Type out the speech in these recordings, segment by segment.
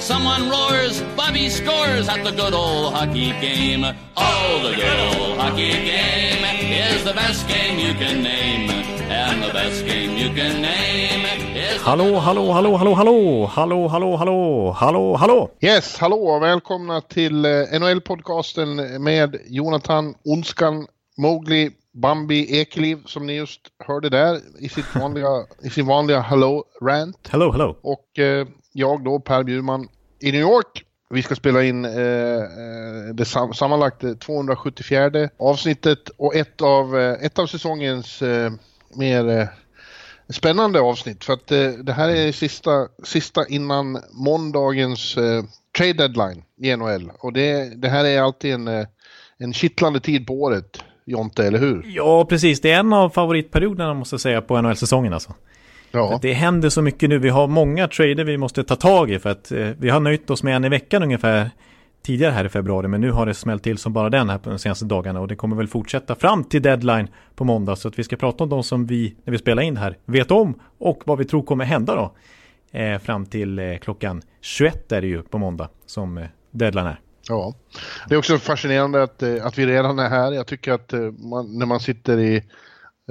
Someone roars, Bobby scores at the good old hockey game. Oh, the good old hockey game is the best game you can name. And the best game you can name is... Hallå, hallå, hallå, hallå, hallå, hallå, hallå, hallå, hallå, hallå. Yes, hallå och välkomna till eh, NHL-podcasten med Jonathan Onskan Mowgli Bambi Ekeliv som ni just hörde där i, sitt vanliga, i sin vanliga Hello Rant. Hello, hello. Och eh, jag då, Per Bjurman, i New York. Vi ska spela in eh, eh det sam sammanlagt eh, 274 avsnittet och ett av, eh, ett av säsongens eh, mer eh, spännande avsnitt. För att eh, det här är sista, sista innan måndagens eh, trade deadline i NHL. Och det, det här är alltid en, en kittlande tid på året. Jonte, eller hur? Ja, precis. Det är en av favoritperioderna måste jag säga på NHL-säsongen alltså. Ja. Det händer så mycket nu. Vi har många trader vi måste ta tag i för att eh, vi har nöjt oss med en i veckan ungefär tidigare här i februari. Men nu har det smällt till som bara den här på de senaste dagarna och det kommer väl fortsätta fram till deadline på måndag. Så att vi ska prata om de som vi, när vi spelar in det här, vet om och vad vi tror kommer hända då. Eh, fram till eh, klockan 21 är det ju på måndag som deadline är. Ja, det är också fascinerande att, att vi redan är här. Jag tycker att man, när man sitter i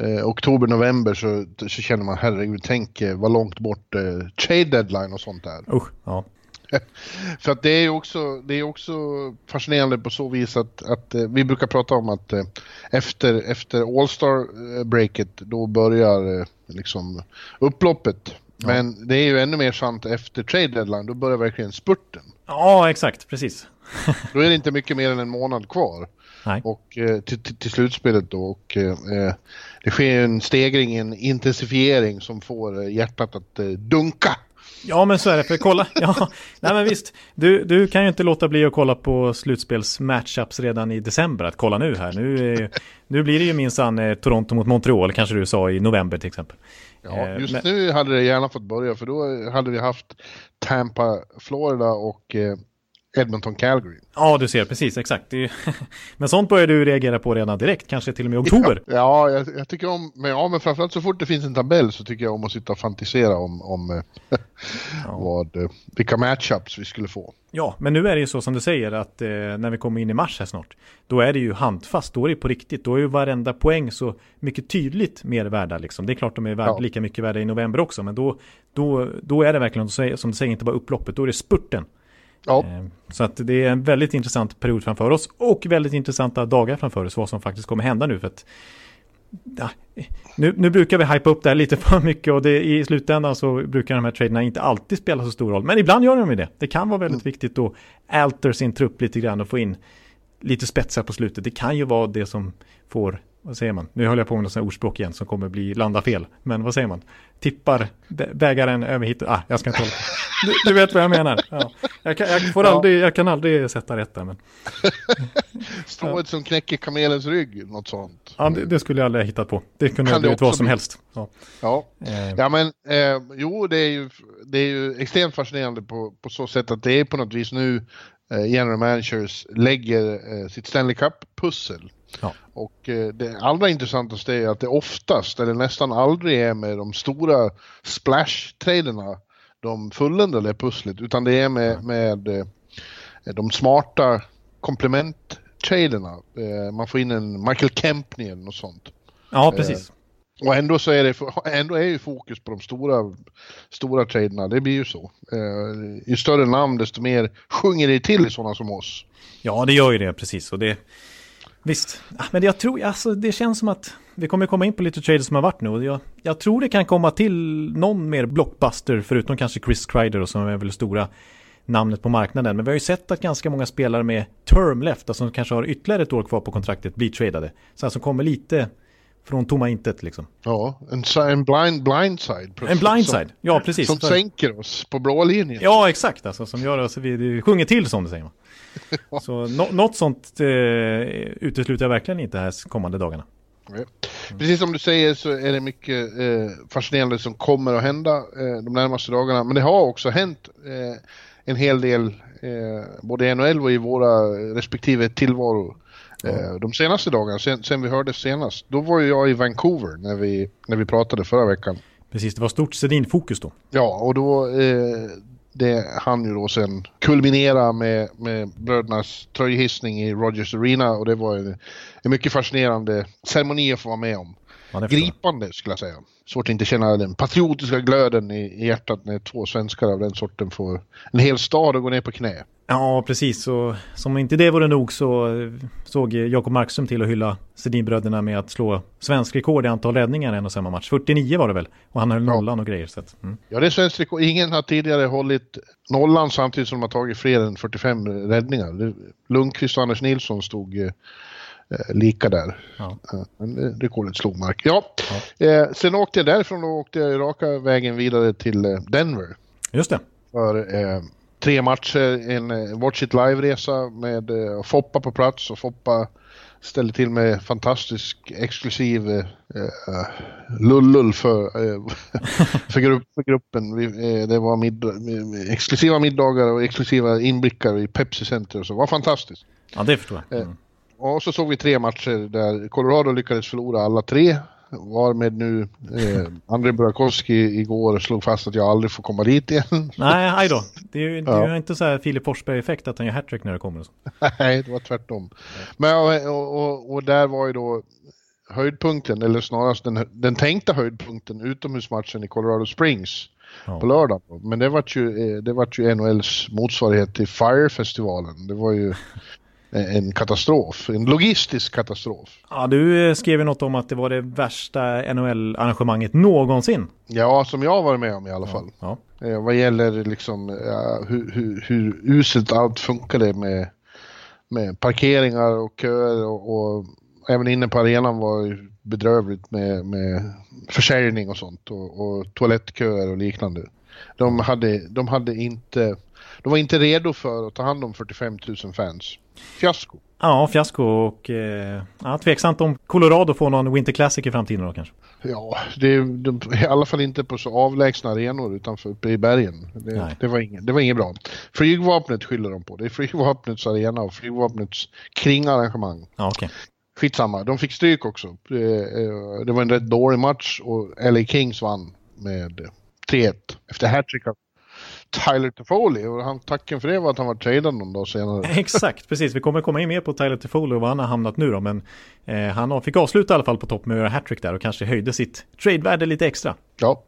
eh, oktober, november så, så känner man herregud, tänk eh, vad långt bort eh, trade deadline och sånt är. Usch, ja. För att det är också, det är också fascinerande på så vis att, att eh, vi brukar prata om att efter, efter All-Star breaket då börjar liksom upploppet. Men ja. det är ju ännu mer sant efter trade deadline, då börjar verkligen spurten. Ja, exakt, precis. Då är det inte mycket mer än en månad kvar. Nej. Och eh, till, till, slutspelet då. Och, eh, eh, det sker en stegring, en intensifiering som får eh, hjärtat att eh, dunka. Ja men så är det, för kolla, ja, nej men visst, du, du kan ju inte låta bli att kolla på slutspels-matchups redan i december, att kolla nu här, nu, är, nu blir det ju minsann eh, Toronto mot Montreal, kanske du sa i november till exempel. Ja, just men... nu hade det gärna fått börja, för då hade vi haft Tampa, Florida och Edmonton Calgary. Ja, du ser precis exakt. Ju... men sånt börjar du reagera på redan direkt, kanske till och med i oktober. Ja, ja jag, jag, tycker om, men, ja, men framförallt så fort det finns en tabell så tycker jag om att sitta och fantisera om, om eh, ja. vad, eh, vilka matchups vi skulle få. Ja, men nu är det ju så som du säger att eh, när vi kommer in i mars här snart, då är det ju handfast, då är det på riktigt, då är ju varenda poäng så mycket tydligt mer värda liksom. Det är klart de är värd, ja. lika mycket värda i november också, men då, då, då är det verkligen som du säger, inte bara upploppet, då är det spurten Ja. Eh, så att det är en väldigt intressant period framför oss och väldigt intressanta dagar framför oss vad som faktiskt kommer hända nu för att ja, nu, nu, brukar vi hypa upp det här lite för mycket och det, i slutändan så brukar de här traderna inte alltid spela så stor roll. Men ibland gör de ju det. Det kan vara väldigt mm. viktigt att alter sin trupp lite grann och få in lite spetsar på slutet. Det kan ju vara det som får vad säger man? Nu håller jag på med något ordspråk igen som kommer bli landa fel. Men vad säger man? Tippar bägaren över hit. Ah, jag ska inte hålla du, du vet vad jag menar. Ja. Jag, kan, jag, får aldrig, jag kan aldrig sätta rätt där. Men... Strået som knäcker kamelens rygg, något sånt. Ja, det, det skulle jag aldrig ha hittat på. Det kunde ha blivit vad som bli... helst. Ja, ja. Eh. ja men eh, jo, det är, ju, det är ju extremt fascinerande på, på så sätt att det är på något vis nu eh, general managers lägger eh, sitt Stanley Cup-pussel Ja. Och eh, det allra intressantaste är att det oftast, eller nästan aldrig är med de stora splash-traderna de fulländade pusslet, utan det är med, med eh, de smarta komplement-traderna. Eh, man får in en Michael Kempney eller något sånt. Ja, precis. Och ändå så är det ändå är ju fokus på de stora, stora traderna, det blir ju så. ju större namn desto mer sjunger det till i sådana som oss. Ja, det gör ju det precis. Och det, Visst, men jag tror, alltså det känns som att vi kommer komma in på lite trader som har varit nu jag, jag tror det kan komma till någon mer blockbuster förutom kanske Chris Kreider och som är väl stora namnet på marknaden. Men vi har ju sett att ganska många spelare med term left, alltså som kanske har ytterligare ett år kvar på kontraktet, blir tradade. Så alltså kommer lite från tomma intet liksom. Ja, en, en blind, blindside. En blindside, ja precis. Som sänker oss på blå linjen. Ja, exakt, alltså som gör oss, vi sjunger till som det säger man. Så no, något sånt eh, utesluter jag verkligen inte här kommande dagarna. Precis som du säger så är det mycket eh, fascinerande som kommer att hända eh, de närmaste dagarna. Men det har också hänt eh, en hel del eh, både i NHL och i våra respektive tillvaro eh, de senaste dagarna, sen, sen vi hörde senast. Då var jag i Vancouver när vi, när vi pratade förra veckan. Precis, det var stort Sedin-fokus då. Ja, och då eh, det han ju då sen kulminera med, med brödernas tröjhissning i Rogers Arena och det var en, en mycket fascinerande ceremoni att få vara med om. Ja, Gripande skulle jag säga. Svårt att inte känna den patriotiska glöden i, i hjärtat när två svenskar av den sorten får en hel stad att gå ner på knä. Ja, precis. Och som inte det vore nog så såg Jakob Markström till att hylla Sedinbröderna med att slå svensk rekord i antal räddningar en och samma match. 49 var det väl? Och han höll nollan och grejer. Så att, mm. Ja, det är svensk rekord. Ingen har tidigare hållit nollan samtidigt som de har tagit fler än 45 räddningar. Lundqvist och Anders Nilsson stod eh, lika där. Ja. Men eh, rekordet slog Mark. Ja, ja. Eh, sen åkte jag därifrån och åkte jag raka vägen vidare till eh, Denver. Just det. För eh, tre matcher, en Watch It Live-resa med uh, Foppa på plats och Foppa ställde till med fantastisk exklusiv uh, lullull för, uh, för, grupp, för, gruppen. Vi, det var middag, exklusiva middagar och exklusiva inblickar i Pepsi Center och så. Det var fantastiskt. Ja, det förstår jag. Mm. Och så såg vi tre matcher där Colorado lyckades förlora alla tre Varmed nu eh, André Burakovsky igår slog fast att jag aldrig får komma dit igen. Nej, aj då. Det är ju ja. inte så här Filip Forsberg-effekt att han gör hattrick när det kommer. Så. Nej, det var tvärtom. Men och, och, och, där var ju då höjdpunkten, eller snarast den, den tänkta höjdpunkten, utomhusmatchen i Colorado Springs ja. på lördag. Men det var ju, eh, det var ju NHLs motsvarighet till Fire-festivalen. Det var ju en katastrof, en logistisk katastrof. Ja, du skrev ju något om att det var det värsta NHL-arrangemanget någonsin. Ja, som jag har varit med om i alla fall. Ja. Eh, vad gäller liksom ja, hur, hur, hur uselt allt funkade med, med parkeringar och köer och, och även inne på arenan var det bedrövligt med, med försäljning och sånt och, och toalettköer och liknande. De hade, de hade inte, de var inte redo för att ta hand om 45 000 fans. Fiasko. Ja, fiasko och eh, ja, tveksamt om Colorado får någon Winter Classic i framtiden då kanske. Ja, det de, i alla fall inte på så avlägsna arenor utanför uppe i bergen. Det, det, var inget, det var inget bra. Flygvapnet skyller de på. Det är flygvapnets arena och flygvapnets kringarrangemang. Ja, okay. Skitsamma, de fick stryk också. Det, eh, det var en rätt dålig match och LA Kings vann med 3-1 efter hattrick av Tyler Toffoli och han, tacken för det var att han var tradad någon dag senare. Exakt, precis. Vi kommer komma in mer på Tyler Toffoli och var han har hamnat nu då. Men eh, han fick avsluta i alla fall på topp med att göra hattrick där och kanske höjde sitt tradevärde lite extra. Ja,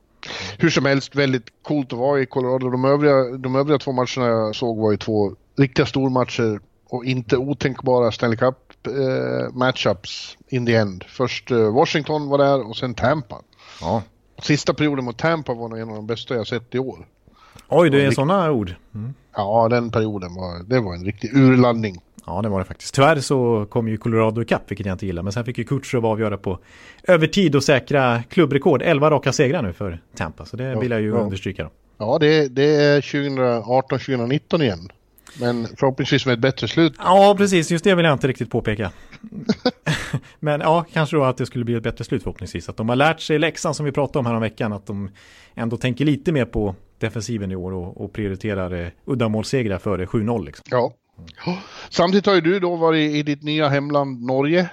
hur som helst väldigt coolt att vara i Colorado. De övriga, de övriga två matcherna jag såg var ju två riktiga stormatcher och inte otänkbara Stanley Cup eh, matchups in the end. Först eh, Washington var där och sen Tampa. Ja. Sista perioden mot Tampa var nog en av de bästa jag sett i år. Oj, det är sådana ord. Mm. Ja, den perioden var, det var en riktig urladdning. Ja, det var det faktiskt. Tyvärr så kom ju Colorado ikapp, vilket jag inte gillar. Men sen fick ju Kutjerov avgöra på övertid och säkra klubbrekord. 11 raka segrar nu för Tampa, så det ja, vill jag ju ja. understryka. Då. Ja, det, det är 2018-2019 igen. Men förhoppningsvis med ett bättre slut. Ja, precis. Just det vill jag inte riktigt påpeka. Men ja, kanske då att det skulle bli ett bättre slut förhoppningsvis. Att de har lärt sig läxan som vi pratade om här om veckan. Att de ändå tänker lite mer på defensiven i år och, och prioriterar eh, uddamålssegrar före 7-0. Liksom. Ja. Samtidigt har ju du då varit i ditt nya hemland Norge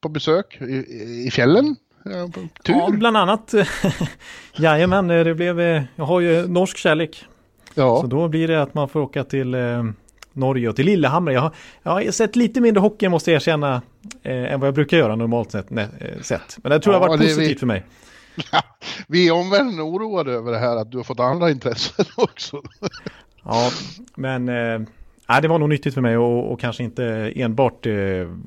på besök i, i fjällen. Tur. Ja, bland annat. Jajamän, det blev, eh, jag har ju norsk kärlek. Ja. Så då blir det att man får åka till eh, Norge och till Lillehammer. Jag har, jag har sett lite mindre hockey måste jag erkänna eh, än vad jag brukar göra normalt sett. Eh. Men det tror jag har varit positivt vi, för mig. Vi är omvärlden oroade över det här att du har fått andra intressen också. ja, men eh, det var nog nyttigt för mig och, och kanske inte enbart eh,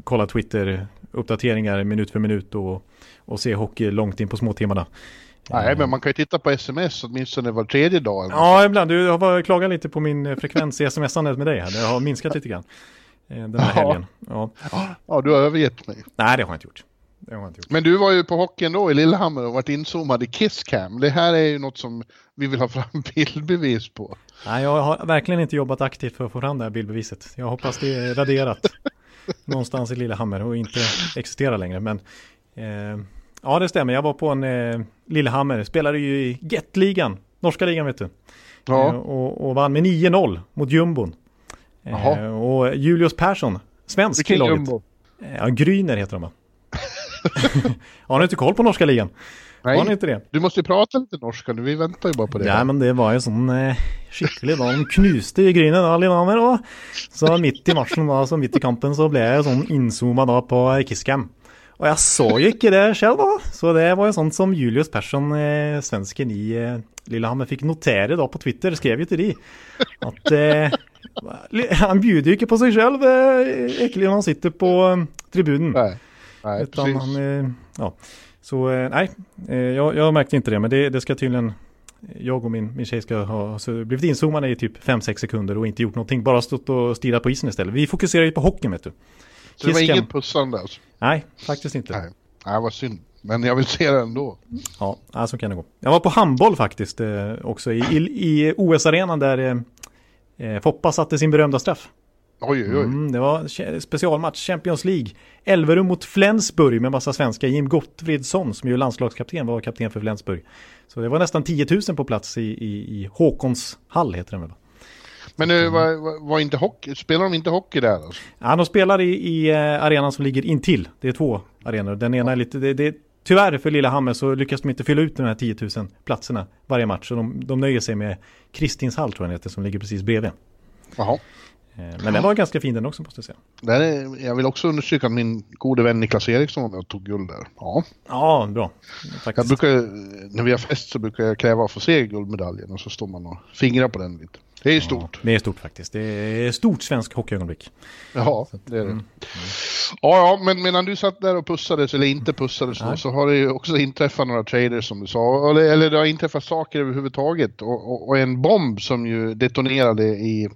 kolla Twitter-uppdateringar minut för minut och, och se hockey långt in på småtimmarna. Nej, men man kan ju titta på sms åtminstone var tredje dag. Ja, ibland. Du har klagat lite på min eh, frekvens i sms-andet med dig här. Det har minskat lite grann. Den här ja. helgen. Ja. ja, du har övergett mig. Nej, det har jag inte gjort. Inte Men du var ju på hockeyn då i Lillehammer och varit inzoomad i Kisscam. Det här är ju något som vi vill ha fram bildbevis på. Nej, jag har verkligen inte jobbat aktivt för att få fram det här bildbeviset. Jag hoppas det är raderat någonstans i Lillehammer och inte existerar längre. Men Eh, ja, det stämmer. Jag var på en eh, Lillehammer. Spelade ju i Get-ligan. Norska ligan vet du. Ja. Eh, och, och vann med 9-0 mot jumbon. Eh, och Julius Persson, svensk i Vilken laget. jumbo? Eh, Ja, Gryner heter de va? Har ni inte koll på norska ligan? Har ni Nej, inte det? du måste ju prata lite norska nu. Vi väntar ju bara på det. Ja, men det var ju sån eh, skikkelig da. De knuste i Gryner da, Lillehammer. Og så midt i matchen, da, så midt i kampen, så ble jeg sånn innzooma da på Kisscam. Og jeg så jo ikke det selv, da. Så det var jo sånt som Julius Persson, eh, svensken i eh, Lillehammer, fikk notere da på Twitter. Skrev jo til de at eh, han bjuder jo ikke på seg selv, eh, når han sitter på eh, tribunen. Nej, nej Utan precis. han, ja. Så eh, nej, eh, jag, jag märkte inte det, men det, det ska tydligen jag och min, min tjej ska ha så blivit inzoomade i typ 5-6 sekunder och inte gjort någonting. Bara stått och stirrat på isen istället. Vi fokuserar ju på hockeyn vet du. Så det var inget pussande alltså? Nej, faktiskt inte. Nej. Nej, vad synd. Men jag vill se det ändå. Ja, så kan det gå. Jag var på handboll faktiskt eh, också i, i, i OS-arenan där eh, eh, Foppa satte sin berömda straff. Oj, oj, oj. Mm, det var ch- specialmatch, Champions League. Elverum mot Flensburg med massa svenskar. Jim Gottfridsson som ju landslagskapten var kapten för Flensburg. Så det var nästan 10 000 på plats i, i, i Håkons hall heter den väl? Men nu var, var, var inte hockey, spelar de inte hockey där alltså? Ja, de spelar i, i eh, arenan som ligger intill. Det är två arenor. Den ena är lite, det, det, tyvärr för Lillehammer så lyckas de inte fylla ut de här 10 000 platserna varje match. Så de, de nöjer sig med Kristinshall tror jag den heter som ligger precis bredvid. Jaha. Eh, Men den var ganska fin den också måste jag säga. Är, jag vill också understryka att min gode vän Niklas Eriksson var med och tog guld där. Ja. Ja, bra. Jag Faktiskt. brukar, när vi har fest så brukar jag kräva att få se guldmedaljen och så står man och fingrar på den lite. Det är ju stort. Det är stort faktiskt. Det är stort svensk hockeyögonblick. Ja, det är det. Mm. Ja, ja, men medan du satt där och pussades, eller inte pussades, då, så har det ju också inträffat några traders som du sa. Eller, eller det har inträffat saker överhuvudtaget. Och, och, och en bomb som ju detonerade i,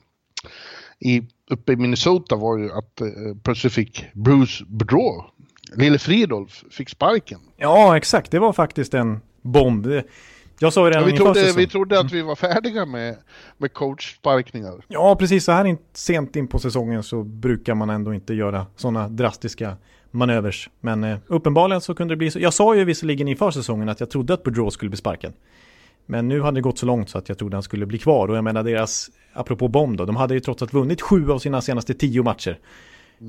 i, uppe i Minnesota var ju att eh, plötsligt fick Bruce Boudreau, lille Fridolf, fick sparken. Ja, exakt. Det var faktiskt en bomb. Jag sa ju Ja, redan vi, trodde, vi trodde att vi var färdiga med, med coachsparkningar. Ja, precis. Så här in, sent in på säsongen så brukar man ändå inte göra sådana drastiska manövers. Men eh, uppenbarligen så kunde det bli så. Jag sa ju visserligen inför säsongen att jag trodde att Boudreau skulle bli sparkad. Men nu hade det gått så långt så att jag trodde han skulle bli kvar. Och jag menar deras, apropå bomb då, de hade ju trots allt vunnit sju av sina senaste tio matcher.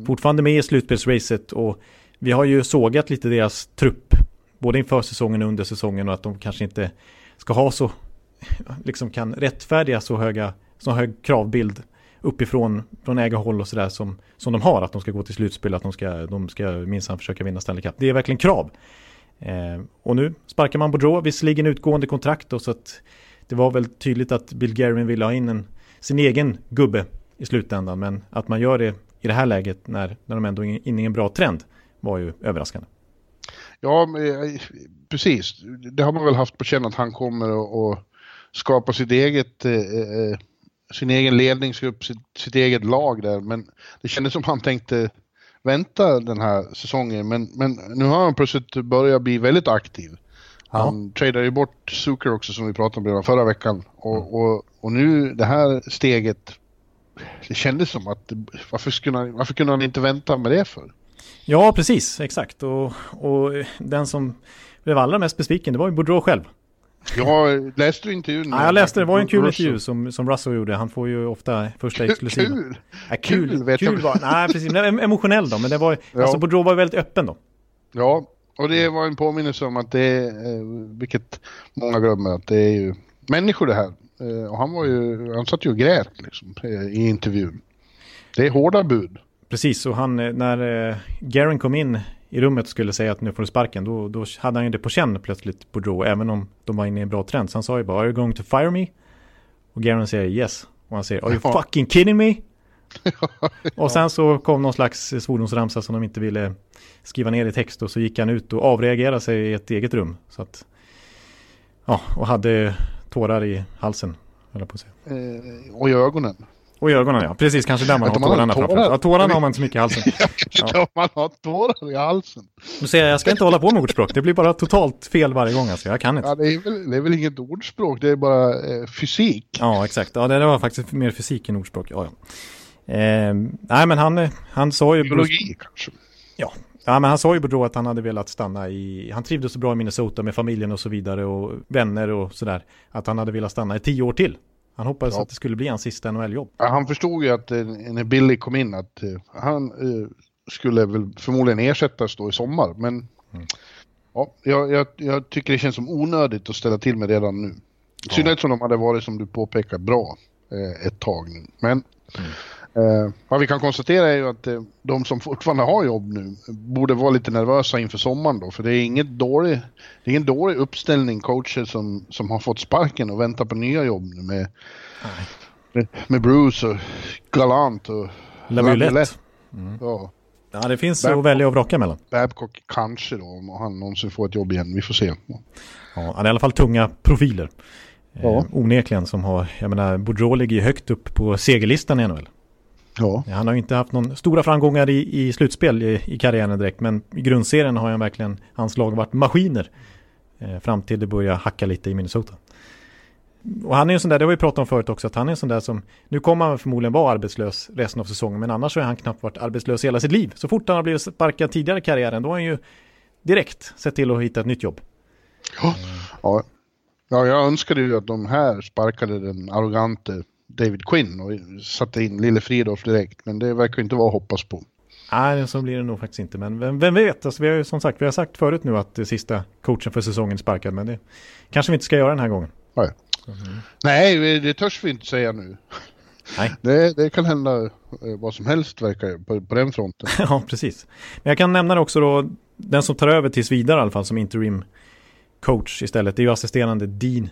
Fortfarande med i slutspelsracet och vi har ju sågat lite deras trupp. Både inför säsongen och under säsongen och att de kanske inte ska ha så, liksom kan rättfärdiga så höga, så hög kravbild uppifrån, från ägarhåll och sådär som, som de har. Att de ska gå till slutspel, att de ska, de ska minsann försöka vinna Stanley Cup. Det är verkligen krav. Eh, och nu sparkar man Boudreau, visserligen utgående kontrakt då, så att det var väl tydligt att Bill Guerin ville ha in en, sin egen gubbe i slutändan. Men att man gör det i det här läget när, när de ändå är inne i en bra trend var ju överraskande. Ja, eh, precis. Det har man väl haft på känn att han kommer att skapa sitt eget, eh, eh, eh, sin egen ledningsgrupp, sitt, sitt eget lag där. Men det kändes som han tänkte vänta den här säsongen. Men, men nu har han plötsligt börjat bli väldigt aktiv. Han tradade ju bort Zucker också som vi pratade om redan förra veckan. Och, och, och nu det här steget, det kändes som att varför, skulle han, varför kunde han inte vänta med det för? Ja, precis, exakt. Och, och den som blev allra mest besviken, det var ju Boudreau själv. Jag läste intervjun? Ja, jag läste det, var en kul Russell? intervju som, som Russell gjorde. Han får ju ofta första exklusiva. Kul! Ja, kul, Kul, vet kul jag. var, nej precis, men emotionell då. Men det var, Ja. alltså Boudreau var väldigt öppen då. Ja, och det var en påminnelse om att det är, eh, vilket många glömmer, att det är ju människor det här. Eh, Och han var ju, han satt ju och grät liksom eh, i intervjun. Det är hårda bud. Precis, och han, när Garen kom in i rummet skulle säga att nu får du sparken, då, då hade han ju det på känn plötsligt, Boudreau, även om de var inne i en bra trend. Så han sa ju bara, are you going to fire me? Och Garen säger yes. Och han säger, are you fucking kidding me? Och sen så kom någon slags svordomsramsa som de inte ville skriva ner i text och så gick han ut och avreagerade sig i ett eget rum. Så att, ja, och hade tårar i halsen, höll jag på att säga. Eh, Och i ögonen. Och i ögonen ja, precis kanske där man har tårarna tårar. framför. Ja, tårarna har man inte så mycket i halsen. Ja. Man har tårar i halsen. Nu säger jag, jag ska inte hålla på med ordspråk. Det blir bara totalt fel varje gång alltså. Jag kan inte. Ja, det, är väl, det är väl inget ordspråk, det är bara eh, fysik. Ja, exakt. Ja, det det var faktiskt mer fysik än ordspråk. Ja, ja. Eh, nej, men han, han sa ju... Biologi kanske. Ja, Ja, men han sa ju då att han hade velat stanna i, han trivdes så bra i Minnesota med familjen och så vidare och vänner och sådär. Att han hade velat stanna i tio år till. Han hoppades ja. att det skulle bli hans sista NHL-jobb. Ja, han förstod ju att eh, när Billy kom in att uh, han uh, skulle väl förmodligen ersättas då i sommar. Men mm. ja, jag, jag, jag, tycker det känns som onödigt att ställa till med redan nu. I synnerhet ja. som de hade varit, som du påpekar, bra uh, ett tag nu. Men mm. Eh, vad vi kan konstatera är ju att eh, de som fortfarande har jobb nu borde vara lite nervösa inför sommaren då, för det är inget dålig, det är ingen dålig uppställning coacher som, som har fått sparken och väntar på nya jobb nu med, med, med, Bruce och Galant och Laviolette. Mm. Ja. ja, det finns Babcock, att välja och vraka mellan. Babcock kanske då, om han någonsin får ett jobb igen. Vi får se. Ja, han är i alla fall tunga profiler. Ja. Eh, onekligen som har, jag menar, Boudreau ligger ju högt upp på segerlistan i NHL. Ja. Han har ju inte haft någon stora framgångar i, i slutspel i, i karriären direkt. Men i grundserien har han verkligen, hans lag varit maskiner. Eh, fram till det börjar hacka lite i Minnesota. Och han är ju en sån där, det har vi pratat om förut också, att han är en sån där som, nu kommer han förmodligen vara arbetslös resten av säsongen, men annars har han knappt varit arbetslös hela sitt liv. Så fort han har blivit sparkad tidigare i karriären, då har han ju direkt sett till att hitta ett nytt jobb. Ja, ja. ja jag önskade ju att de här sparkade den arrogante David Quinn och satte in Lille Fridolf direkt. Men det verkar inte vara att hoppas på. Nej, så blir det nog faktiskt inte. Men vem, vem vet? Alltså, vi har ju som sagt, vi har sagt förut nu att det sista coachen för säsongen är sparkad. Men det kanske vi inte ska göra den här gången. Nej, mm. Nej det törs vi inte säga nu. Nej. Det, det, kan hända eh, vad som helst verkar på, på den fronten. ja, precis. Men jag kan nämna det också då, den som tar över tills vidare i alla fall som interim coach istället, det är ju assisterande Dean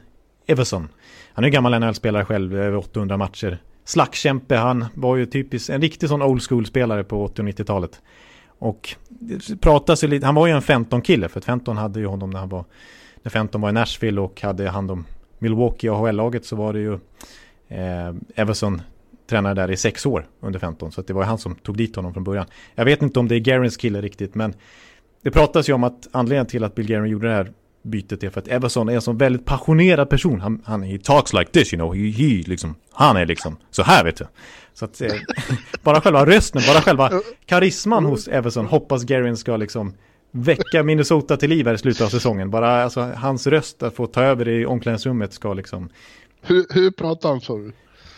Everson. Han är gammal NHL-spelare själv, över 800 matcher. Slagskämpe, han var ju typiskt en riktig sån old school-spelare på 80 och 90-talet. Och pratas ju lite, han var ju en 15-kille, för 15 hade ju honom när han var, när 15 var i Nashville och hade hand om Milwaukee och AHL-laget så var det ju eh, Everson tränare där i sex år under 15. Så det var ju han som tog dit honom från början. Jag vet inte om det är Garins kille riktigt, men det pratas ju om att anledningen till att Bill Garin gjorde det här bytet är för att Everson är en sån väldigt passionerad person. Han, han he talks like this, you know. He, he liksom, han är liksom så här vet du. Så att eh, bara själva rösten, bara själva karisman hos Everson hoppas Garin ska liksom väcka Minnesota till liv här i slutet av säsongen. Bara alltså, hans röst att få ta över i omklädningsrummet ska liksom... Hur, hur pratar han så?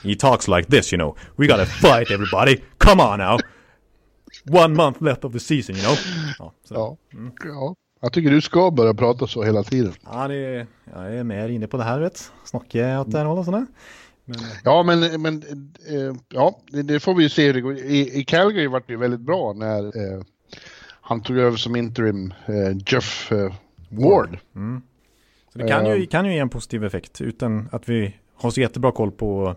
He talks like this, you know. We gotta fight everybody. Come on now. One month left of the season, you know. Ja, ja. Mm. ja. Jag tycker du ska börja prata så hela tiden. Ja, det är, jag är mer inne på det här vet. Snacka åt det här hållet sådär. Men... Ja, men, men äh, ja, det, får vi ju se hur det går. I, i Calgary var det ju väldigt bra när äh, han tog över som interim äh, Jeff Ward. Mm. Så det kan ju, kan ju ge en positiv effekt utan att vi har så jättebra koll på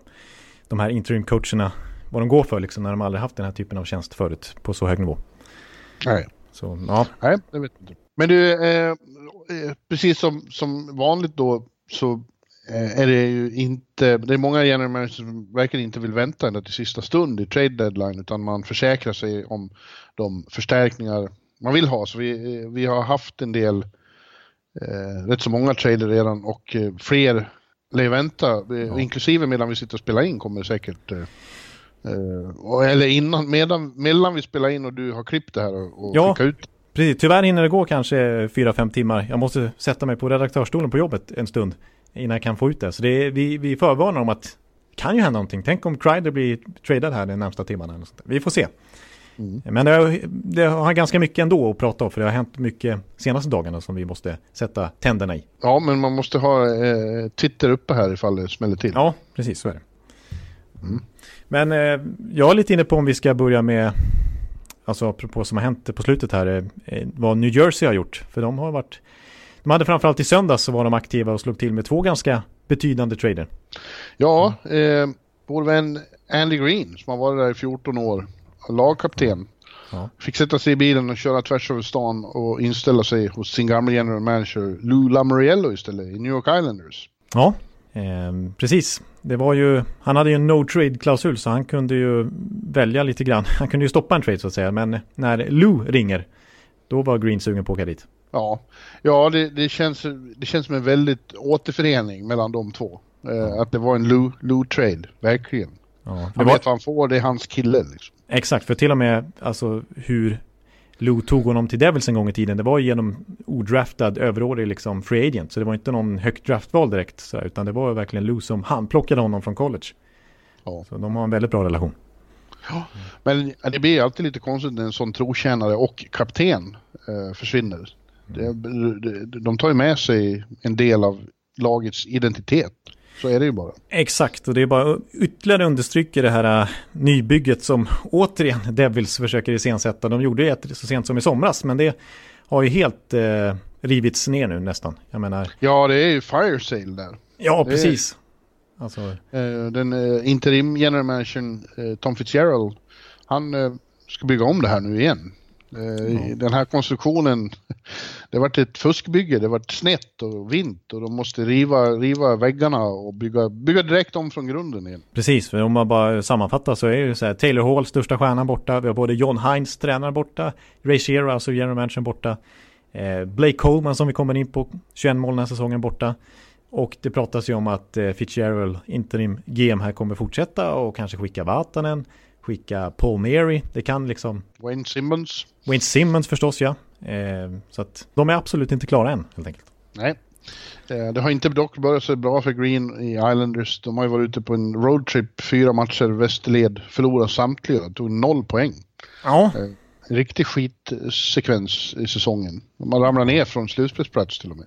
de här interim-coacherna. Vad de går för liksom när de aldrig haft den här typen av tjänst förut på så hög nivå. Nej. Så, ja. Nej, det vet jag inte. Men du, eh, eh, precis som, som vanligt då så eh, är det ju inte, det är många general managers som verkligen inte vill vänta ända till sista stund i trade deadline utan man försäkrar sig om de förstärkningar man vill ha. Så vi, eh, vi har haft en del, eh, rätt så många trader redan och eh, fler lär vänta, ja. inklusive medan vi sitter och spelar in kommer säkert eh, eller innan, medan, mellan vi spelar in och du har klippt det här och, och ja. skickat ut Precis, tyvärr hinner det gå kanske 4-5 timmar. Jag måste sätta mig på redaktörsstolen på jobbet en stund innan jag kan få ut det. Så det är, vi, vi förvarnar om att det kan ju hända någonting. Tänk om Crider blir tradad här de närmsta timmarna. Eller sånt Vi får se. Mm. Men det, det, har ganska mycket ändå att prata om för det har hänt mycket senaste dagarna som vi måste sätta tänderna i. Ja, men man måste ha eh, Twitter uppe här ifall det smäller till. Ja, precis så är det. Mm. Men eh, jag är lite inne på om vi ska börja med alltså apropå som har hänt på slutet här, eh, eh, vad New Jersey har gjort. För de har varit, de hade framförallt i söndags så var de aktiva och slog till med två ganska betydande trader. Ja, eh, vår vän Andy Green som har varit där i 14 år, lagkapten. Ja. Fick sätta sig i bilen och köra tvärs över stan och inställa sig hos sin gamla general manager Lou Lamoriello istället i New York Islanders. Ja, eh, precis det var ju, han hade ju en no trade klausul så han kunde ju välja lite grann. Han kunde ju stoppa en trade så att säga. Men när Lou ringer, då var Green sugen på att åka dit. Ja, ja det, det, känns, det känns som en väldigt återförening mellan de två. Eh. Att det var en Lou, Lou trade, verkligen. Ja, han var... vet vad han får, det är hans kille. Liksom. Exakt, för till och med alltså hur Lou tog honom till Devils en gång i tiden, det var genom odraftad överårig liksom free agent. Så det var inte någon högt draftval direkt, så, utan det var verkligen Lou som handplockade honom från college. Ja. Så de har en väldigt bra relation. Ja, men det blir alltid lite konstigt när en sån trotjänare och kapten eh, försvinner. Det, de tar ju med sig en del av lagets identitet. Så är det ju bara. Exakt, och det är bara ytterligare understryker det här uh, nybygget som återigen Devils försöker iscensätta. De gjorde ett så sent som i somras, men det har ju helt uh, rivits ner nu nästan. Jag menar... Ja, det är ju fire sale där. Ja, precis. Är, alltså... uh, den interim general manager Tom Fitzgerald, han ska bygga om det här nu igen. Mm. Den här konstruktionen, det varit ett fuskbygge, det varit snett och vint och de måste riva, riva väggarna och bygga, bygga direkt om från grunden igen. Precis, för om man bara sammanfattar så är det så här, Taylor Hall, största stjärnan borta, vi har både John Hines, tränare borta, Ray Shearer, alltså general manager borta, eh, Blake Coleman som vi kommer in på, 21 mål den här säsongen borta. Och det pratas ju om att eh, Fitzgerald, interim GM här, kommer fortsätta och kanske skicka Vatanen skicka Paul Mary. Det kan liksom... Wayne Simmons. Wayne Simmons förstås ja. Eh, så att de är absolut inte klara än helt enkelt. Nej. Eh, det har inte dock börjat så bra för Green i Islanders. De har ju varit ute på en roadtrip, fyra matcher västerled, förlorat samtliga, tog noll poäng. Ja. Eh, riktig skitsekvens i säsongen. De har ramlat ner från slutspelsplats till och med.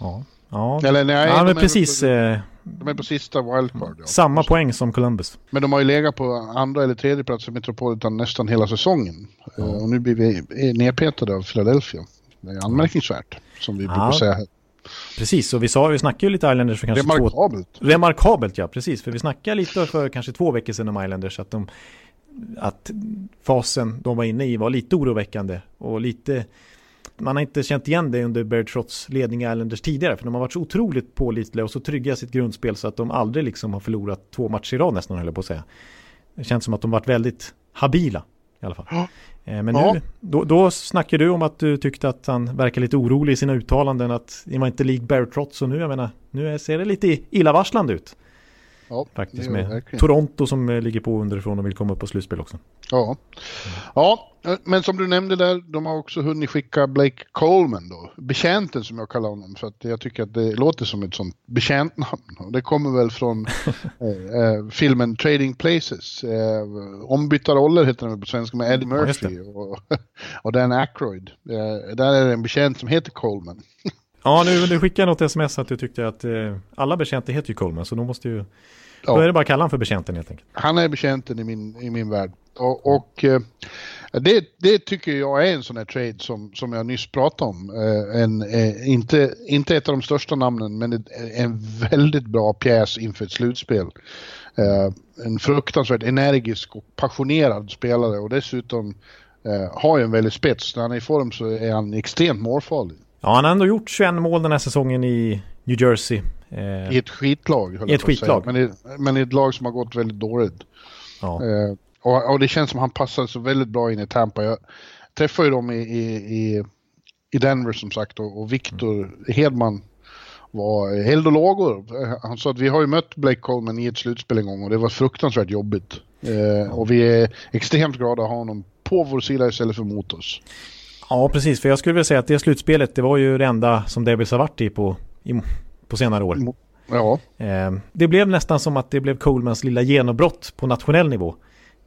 Ja. Ja, Eller, nej, ja men precis. På, de är på sista wildcard. Ja. Samma poäng som Columbus. Men de har ju legat på andra eller tredje plats i Metropolitan nästan hela säsongen. Uh, och nu blir vi nedpetade av Philadelphia. Det är anmärkningsvärt, som vi ja. brukar säga här. Precis, och vi, sa, vi snackade ju lite Islanders för kanske Remarkabelt. två... Remarkabelt, ja precis. För vi snackade lite för kanske två veckor sedan om Islanders att de att fasen de var inne i var lite oroväckande och lite man har inte känt igen det under Barry Trotts ledning i Islanders tidigare. För de har varit så otroligt pålitliga och så trygga i sitt grundspel så att de aldrig liksom har förlorat två matcher i rad nästan, höll jag på att säga. Det känns som att de varit väldigt habila i alla fall. Ja. Eh, men nu, då, då snackar du om att du tyckte att han verkar lite orolig i sina uttalanden att det var inte lik Barry Trotts så nu, jag menar, nu ser det lite illavarslande ut. Ja, Faktiskt med verkligen. Toronto som eh, ligger på underifrån och vill komma upp på slutspel också. Ja. ja, men som du nämnde där, de har också hunnit skicka Blake Coleman då. Betjänten som jag kallar honom för att jag tycker att det låter som ett sånt betjäntnamn. Och det kommer väl från eh, eh, filmen Trading Places. Eh, ombytta roller heter den på svenska med Eddie Murphy ja, och, och Dan Aykroyd. Eh, där är det en betjänt som heter Coleman. Ja, nu du skickade något sms att du tyckte att eh, alla betjänter heter ju Coleman, så då måste ju... Ja. Då är det bara att kalla honom för betjänten helt enkelt. Han är betjänten i min, i min värld. Och, och eh, det, det, tycker jag är en sån här trade som, som jag nyss pratade om. Eh, en, eh, inte, inte ett av de största namnen, men ett, en väldigt bra pjäs inför ett slutspel. Eh, en fruktansvärt energisk och passionerad spelare och dessutom eh, har ju en väldigt spets. När han är i form så är han extremt målfarlig. Ja, han har ändå gjort 21 mål den här säsongen i New Jersey. Eh, I ett skitlag. I ett skitlag. Men i, men i ett lag som har gått väldigt dåligt. Ja. Eh, och, och, det känns som han passar så väldigt bra in i Tampa. Jag träffade ju dem i, i, i Denver som sagt och, och Victor mm. Hedman var eld och lågor. Han sa att vi har ju mött Blake Coleman i ett slutspel en gång och det var fruktansvärt jobbigt. Eh, och vi är extremt glada att ha honom på vår sida istället för mot oss. Ja, precis. För jag skulle vilja säga att det slutspelet, det var ju det enda som Devils har varit i på, i, på senare år. Ja. Eh, det blev nästan som att det blev Colemans lilla genombrott på nationell nivå.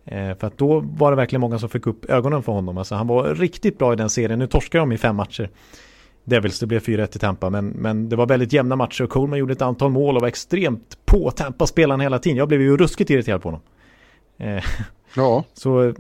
Eh, för att då var det verkligen många som fick upp ögonen för honom. Alltså han var riktigt bra i den serien. Nu torskar de i fem matcher. Devils, det blev 4-1 i Tampa. Men, men det var väldigt jämna matcher och Coleman gjorde ett antal mål och var extremt på Tampa-spelaren hela tiden. Jag blev ju ruskigt irriterad på honom. Eh, Ja. Så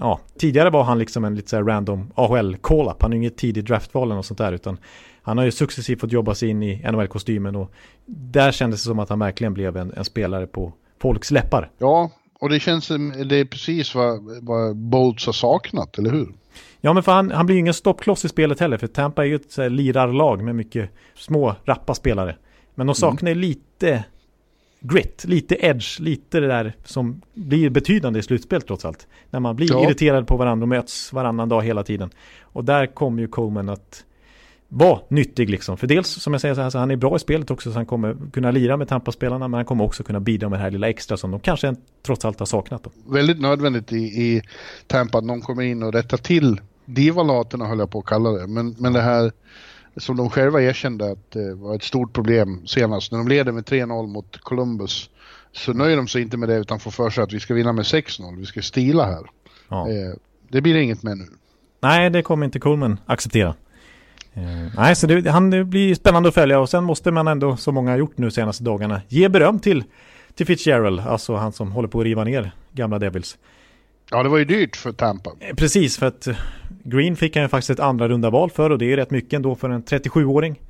ja, tidigare var han liksom en lite så random AHL call-up. Han är inget tidigt draftval eller något sånt där utan han har ju successivt fått jobba sig in i NHL-kostymen och där kändes det som att han verkligen blev en, en spelare på folks läppar. Ja, och det känns som det är precis vad, vad Bolts har saknat, eller hur? Ja, men för han, han blir ju ingen stoppkloss i spelet heller, för Tampa är ju ett så här, lirarlag med mycket små, rappa spelare. Men de saknar mm. lite grit, lite edge, lite det där som blir betydande i slutspel trots allt. När man blir ja. irriterad på varandra och möts varannan dag hela tiden. Och där kommer ju Coleman att vara nyttig liksom. För dels som jag säger så här, så han är bra i spelet också så han kommer kunna lira med Tampa-spelarna men han kommer också kunna bidra med det här lilla extra som de kanske trots allt har saknat. Då. Väldigt nödvändigt i, i Tampa att någon kommer in och rättar till divalaterna höll jag på att kalla det. Men, men det här som de själva erkände att det var ett stort problem senast. När de leder med 3-0 mot Columbus så nöjer de sig inte med det utan får för sig att vi ska vinna med 6-0. Vi ska stila här. Ja. Eh, det blir inget med nu. Nej, det kommer inte Coleman acceptera. Eh, nej, så det, han, det blir spännande att följa och sen måste man ändå, som många har gjort nu senaste dagarna, ge beröm till, till Fitzgerald, alltså han som håller på att riva ner gamla Devils. Ja, det var ju dyrt för Tampa. Eh, precis, för att eh, Green fick han ju faktiskt ett andra runda val för och det är ju rätt mycket ändå för en 37-åring.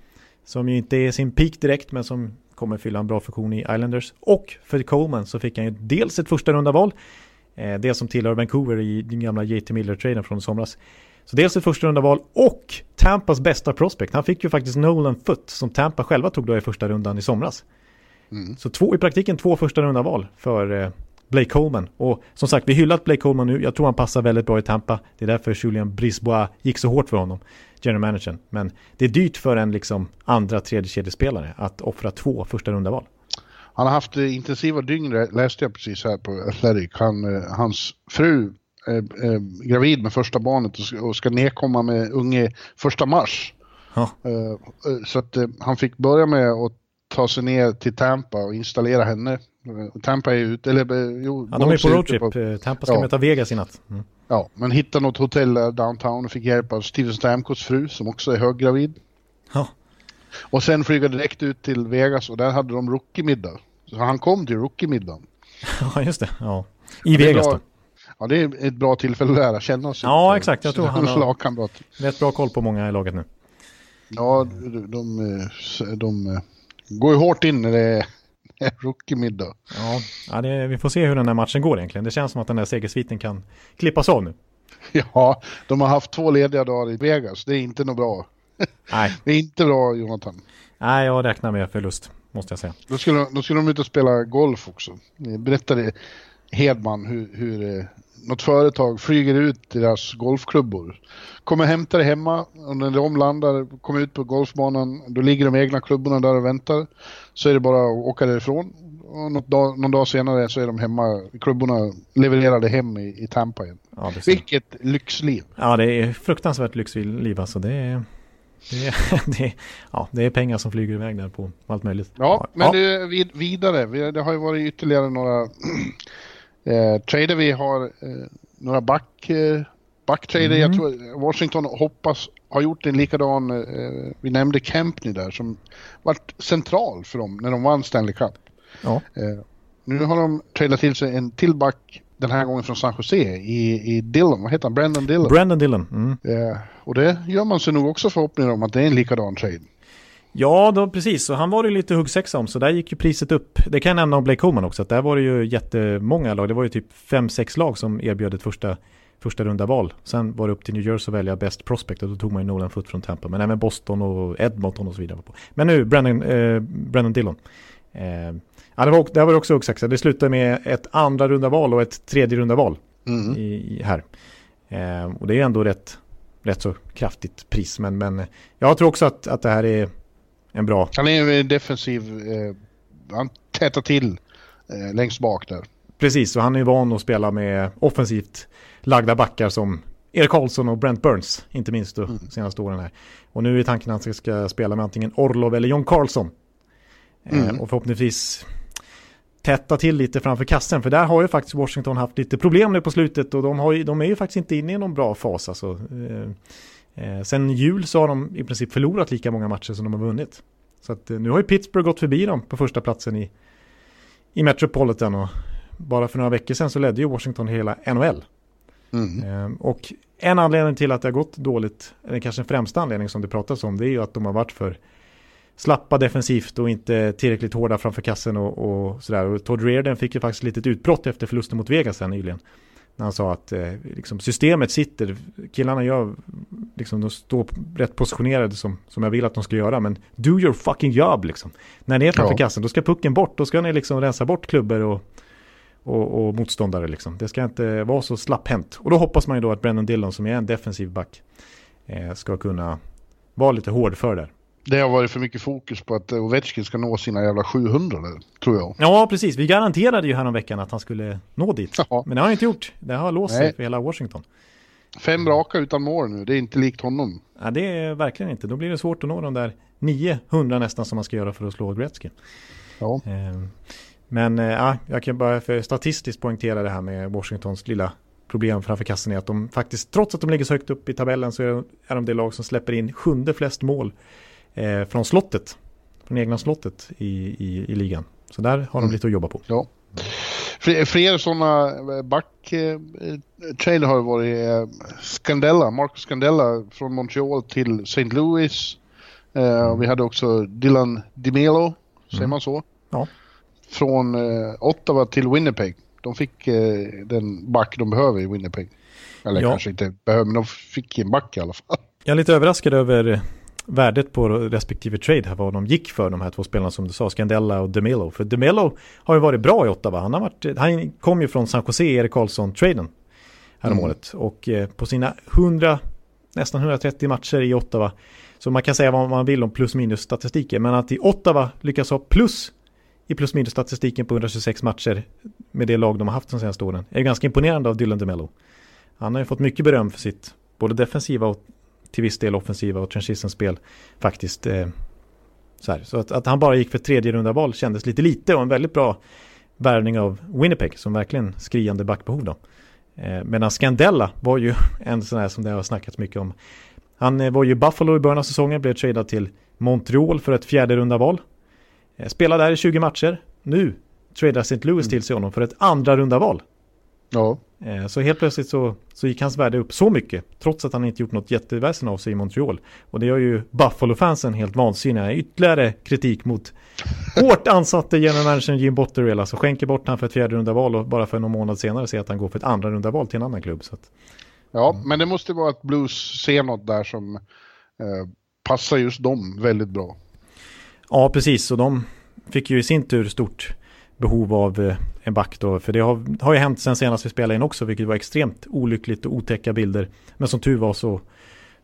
Som ju inte är sin peak direkt men som kommer fylla en bra funktion i Islanders. Och för Coleman så fick han ju dels ett första runda val. Eh, det som tillhör Vancouver i den gamla JT Miller-traden från somras. Så dels ett första runda val och Tampas bästa prospect. Han fick ju faktiskt Nolan Foot som Tampa själva tog då i första rundan i somras. Mm. Så två, i praktiken två första runda val för Blake Coleman. Och som sagt, vi hyllat Blake Coleman nu. Jag tror han passar väldigt bra i Tampa. Det är därför Julian Brisbois gick så hårt för honom, general managern. Men det är dyrt för en liksom andra, tredje kedjespelare att offra två första runda val. Han har haft eh, intensiva dygn, läste jag precis här på Athletic. Han, eh, hans fru är, är gravid med första barnet och ska nedkomma med unge första mars. Ja. Eh, så att han fick börja med att ta sig ner till Tampa och installera henne Tampa är ute, eller eh, jo, ja, de är på roadtrip. På, eh, Tampa ska ja. möta Vegas i natt. Mm. Ja, men hittade något hotell där downtown och fick hjälp av Steven Stamkos fru som också är höggravid. Ja. Och sen flyga direkt ut till Vegas och där hade de rookie-middag. Så han kom till rookie-middagen. Ja, just det. Ja. I Vegas då. Ja, det är ett bra tillfälle att lära känna oss. Ja, exakt. Jag tror han har rätt bra koll på många i laget nu. Ja, de, de, de, de går ju hårt in när det är Rookie-middag. Ja, ja det, vi får se hur den här matchen går egentligen. Det känns som att den där segersviten kan klippas av nu. Ja, de har haft två lediga dagar i Vegas. Det är inte något bra. Nej. Det är inte bra, Jonathan. Nej, jag räknar med förlust, måste jag säga. Då skulle, då skulle de ut och spela golf också. Berättade Hedman hur, hur eh, något företag flyger ut deras golfklubbor. Kommer hämta det hemma och när de landar, kommer ut på golfbanan, då ligger de egna klubborna där och väntar. Så är det bara att åka därifrån. Och dag, någon dag senare så är de hemma, klubborna levererade hem i, i Tampa igen. Ja, Vilket lyxliv! Ja, det är fruktansvärt lyxliv alltså. Det är... Det är, det, är, ja, det är pengar som flyger iväg där på allt möjligt. Ja, men ja. Vid, vidare. Det har ju varit ytterligare några Eh, trader vi har eh, några back, eh, backtrader. Mm. Jag tror Washington hoppas ha gjort en likadan. Eh, vi nämnde Kempney där som varit central för dem när de vann Stanley Cup. Ja. Eh, nu har de tradat till sig en till back den här gången från San Jose i, i Dillon. Vad heter han? Brandon Dillon. Brandon Dillon. Mm. Eh, och det gör man sig nog också förhoppningar om att det är en likadan trade. Ja, då, precis. Så han var det lite huggsexa om, så där gick ju priset upp. Det kan jag nämna om Blake Coleman också, att där var det ju jättemånga lag. Det var ju typ fem sex lag som erbjöd ett första, första runda val. Sen var det upp till New Jersey att välja best prospect och då tog man ju Nolan Foot från Tampa. Men även Boston och Edmonton och så vidare. Men nu, Brandon, eh, Brandon Dillon. Eh, ja, det var, det var också huggsexa. Det slutade med ett andra runda val och ett tredje runda val mm. i, i, här. Eh, och det är ändå rätt, rätt så kraftigt pris. Men, men jag tror också att, att det här är en bra... Han är en defensiv, eh, han tätar till eh, längst bak där. Precis, och han är van att spela med offensivt lagda backar som Erik Karlsson och Brent Burns, inte minst de mm. senaste åren här. Och nu är tanken att han ska spela med antingen Orlov eller John Karlsson. Eh, mm. Eh, och förhoppningsvis tätta till lite framför kassen. För där har ju faktiskt Washington haft lite problem nu på slutet och de, har ju, de är ju faktiskt inte inne i någon bra fas. Alltså. Eh, Eh, sen jul så har de i princip förlorat lika många matcher som de har vunnit. Så att, eh, nu har ju Pittsburgh gått förbi dem på första platsen i, i Metropolitan och bara för några veckor sedan så ledde ju Washington hela NHL. Mm. Eh, och en anledning till att det har gått dåligt, eller kanske en främsta anledning som det pratas om, det är ju att de har varit för slappa defensivt och inte tillräckligt hårda framför kassen och, och sådär. Och Todd Reardon fick ju faktiskt lite utbrott efter förlusten mot Vegas sen nyligen. När han sa att eh, liksom systemet sitter, killarna gör, liksom de står rätt positionerade som, som jag vill att de ska göra. Men do your fucking job liksom. När ni är framför ja. kassen, då ska pucken bort. Då ska ni liksom rensa bort klubbor och, och, och motståndare liksom. Det ska inte vara så slapphänt. Och då hoppas man ju då att Brennan Dillon som är en defensiv back eh, ska kunna vara lite hård för det det har varit för mycket fokus på att Ovechkin ska nå sina jävla 700 tror jag. Ja, precis. Vi garanterade ju här veckan att han skulle nå dit. Ja. Men det har han inte gjort. Det har låst sig för hela Washington. Fem raka utan mål nu, det är inte likt honom. Ja, det är verkligen inte. Då blir det svårt att nå de där 900 nästan som man ska göra för att slå Gretzky. Ja. Ehm, men ja, jag kan bara för statistiskt poängtera det här med Washingtons lilla problem framför kassen är att de faktiskt, trots att de ligger så högt upp i tabellen så är de det lag som släpper in sjunde flest mål eh, från slottet, från egna slottet i, i, i ligan. Så där har de mm. lite att jobba på. Ja. Fler, fler sådana eh, back-trailer eh, har varit eh, Scandella, Marcus Scandella från Montreal till St. Louis. Eh, vi hade också Dylan DiMelo, säger mm. man så? Ja. Från Ottawa till Winnipeg. De fick den back de behöver i Winnipeg. Eller ja. kanske inte behöver, men de fick en back i alla fall. Jag är lite överraskad över värdet på respektive trade här, vad de gick för de här två spelarna som du sa, Scandella och DeMelo. För DeMelo har ju varit bra i Ottawa. Han, har varit, han kom ju från San Jose, Erik Karlsson-traden häromåret. Mm. Och eh, på sina 100, nästan 130 matcher i Ottawa, så man kan säga vad man vill om plus minus statistiken, men att i Ottawa lyckas ha plus i plus minus statistiken på 126 matcher med det lag de har haft de senaste åren är ganska imponerande av Dylan DeMello. Han har ju fått mycket beröm för sitt både defensiva och till viss del offensiva och transition-spel faktiskt. Eh, så, här. så att, att, han bara gick för tredje runda val kändes lite lite och en väldigt bra värvning av Winnipeg som verkligen skriande backbehov då. Eh, medan Scandella var ju en sån här som det har snackats mycket om. Han eh, var ju Buffalo i början av säsongen, blev tradad till Montreal för ett fjärde runda val. Eh, spelade där i 20 matcher. Nu tradar St. Louis mm. till sig honom för ett andra runda val. Ja. Eh, så helt plötsligt så, så gick hans värde upp så mycket, trots att han inte gjort något jätteväsen av sig i Montreal. Och det gör ju Buffalo-fansen helt vansinniga. Ytterligare kritik mot hårt ansatte general managern Jim Botterill. Alltså skänker bort han för ett fjärde runda val och bara för någon månad senare ser att han går för ett andra runda val till en annan klubb. Att, ja, mm. men det måste vara att Blues ser något där som eh, passar just dem väldigt bra. Ja, precis. Och de fick ju i sin tur stort behov av eh, en back då. För det har, har ju hänt sen senast vi spelade in också, vilket var extremt olyckligt och otäcka bilder. Men som tur var så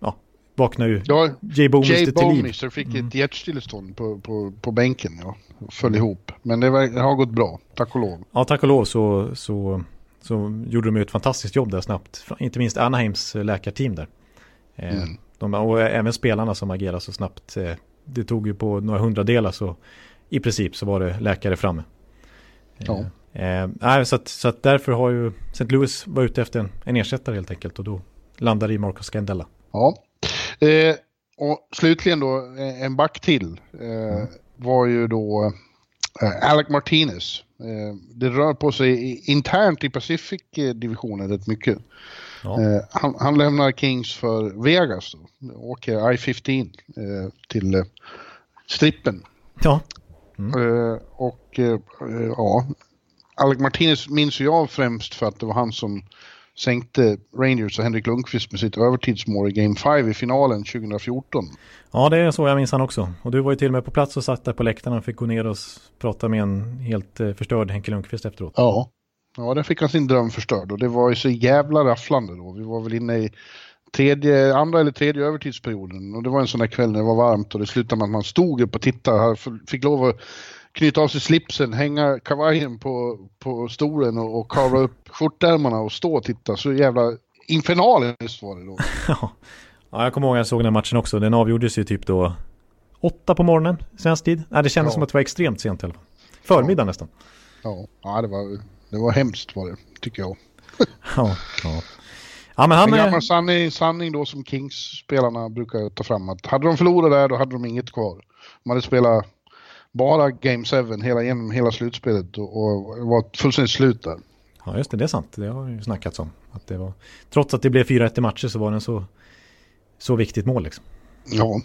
ja, vaknade ju ja, Jay Bowmister till liv. Jay fick mm. ett hjärtstillestånd på, på, på bänken, ja. Föll ihop. Men det, var, det, har gått bra, tack och lov. Ja, tack och lov så, så, så gjorde de ju ett fantastiskt jobb där snabbt. Inte minst Anaheims läkarteam där. Eh, mm. De, och även spelarna som agerar så snabbt. Eh, det tog ju på några hundradelar så i princip så var det läkare framme. Ja. Eh, så, att, så att därför har ju St. Louis varit ute efter en, en ersättare helt enkelt och då landar det i Marcus Scandella. Ja, eh, och slutligen då eh, en back till eh, mm. var ju då eh, Alec Martinez. Eh, det rör på sig internt i Pacific-divisionen rätt mycket. Ja. Han, han, lämnar Kings för Vegas då, åker I-15 till strippen. Ja. Mm. och ja, Alec Martinez minns jag främst för att det var han som sänkte Rangers och Henrik Lundqvist med sitt övertidsmål i Game 5 i finalen 2014. Ja, det är så jag minns han också. Och du var ju till och med på plats och satt där på läktaren och fick gå ner och prata med en helt eh, förstörd Henke Lundqvist efteråt. Ja, ja där fick han sin dröm förstörd och det var ju så jävla rafflande då. Vi var väl inne i tredje, andra eller tredje övertidsperioden och det var en sån där kväll när det var varmt och det slutade med att man stod upp och tittade. Fick lov att knyta av sig slipsen, hänga kavajen på, på stolen och, och kavla upp skjortärmarna och stå och titta. Så jävla infernaliskt var det då. ja, jag kommer ihåg att jag såg den matchen också. Den avgjordes ju typ då åtta på morgonen, svensk tid. Nej, det kändes ja. som att det var extremt sent i alla fall. Förmiddag ja. nästan. Ja, ja det, var, det var hemskt var det, tycker jag. ja, ja. Ja, men han en gammal sanning, sanning då som Kings-spelarna brukar ta fram att hade de förlorat där då hade de inget kvar. De hade spelat bara Game 7 hela, genom hela slutspelet och, och var fullständigt slut där. Ja just det, det är sant. Det har ju snackats om. Att det var, trots att det blev 4-1 i matcher så var det en så, så viktigt mål liksom. Ja.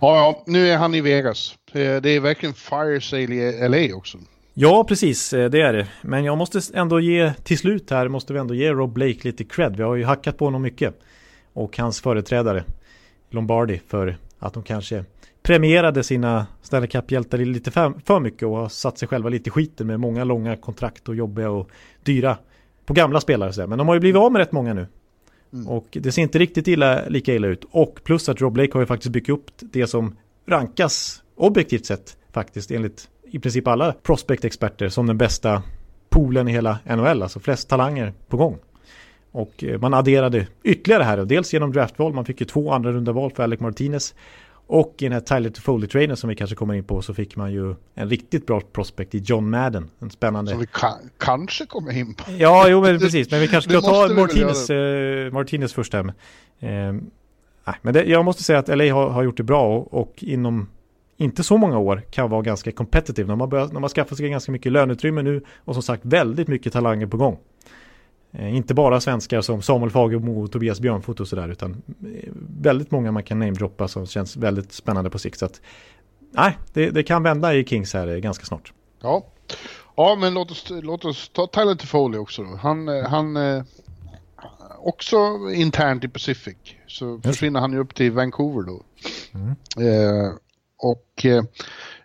ja, ja, nu är han i Vegas. Det är verkligen fire sale i LA också. Ja, precis, det är det. Men jag måste ändå ge, till slut här, måste vi ändå ge Rob Blake lite cred. Vi har ju hackat på honom mycket. Och hans företrädare, Lombardi, för att de kanske premierade sina Stanley Cup-hjältar lite för, för mycket och har satt sig själva lite i skiten med många långa kontrakt och jobbiga och dyra på gamla spelare. Så Men de har ju blivit av med rätt många nu. Mm. Och det ser inte riktigt illa, lika illa ut. Och plus att Rob Blake har ju faktiskt byggt upp det som rankas objektivt sett faktiskt enligt i princip alla prospect-experter som den bästa poolen i hela NHL, alltså flest talanger på gång. Och eh, man adderade ytterligare här, dels genom draftval, man fick ju två andra runda val för Alec Martinez. Och i den här Tyler Toffoli-traden som vi kanske kommer in på så fick man ju en riktigt bra prospect i John Madden. En spännande... Som vi kan, kanske kommer in på. Ja, jo men precis. Men vi kanske ska ta Martinez, eh, Martinez först här. Eh, nej, men det, jag måste säga att LA har, har gjort det bra och, och, inom inte så många år kan vara ganska competitive. De har, börjat, de har skaffat sig ganska mycket löneutrymme nu och som sagt väldigt mycket talanger på gång. Eh, inte bara svenskar som Samuel Fagermo och Tobias Björnfot och sådär utan eh, väldigt många man kan namedroppa som känns väldigt spännande på sikt. Så att, nej, det, det, kan vända i Kings här ganska snart. Ja, ja men låt oss, låt oss ta Tyler Toffoli också då. Han, eh, han också internt i Pacific så försvinner han ju upp till Vancouver då. Mm. Eh, och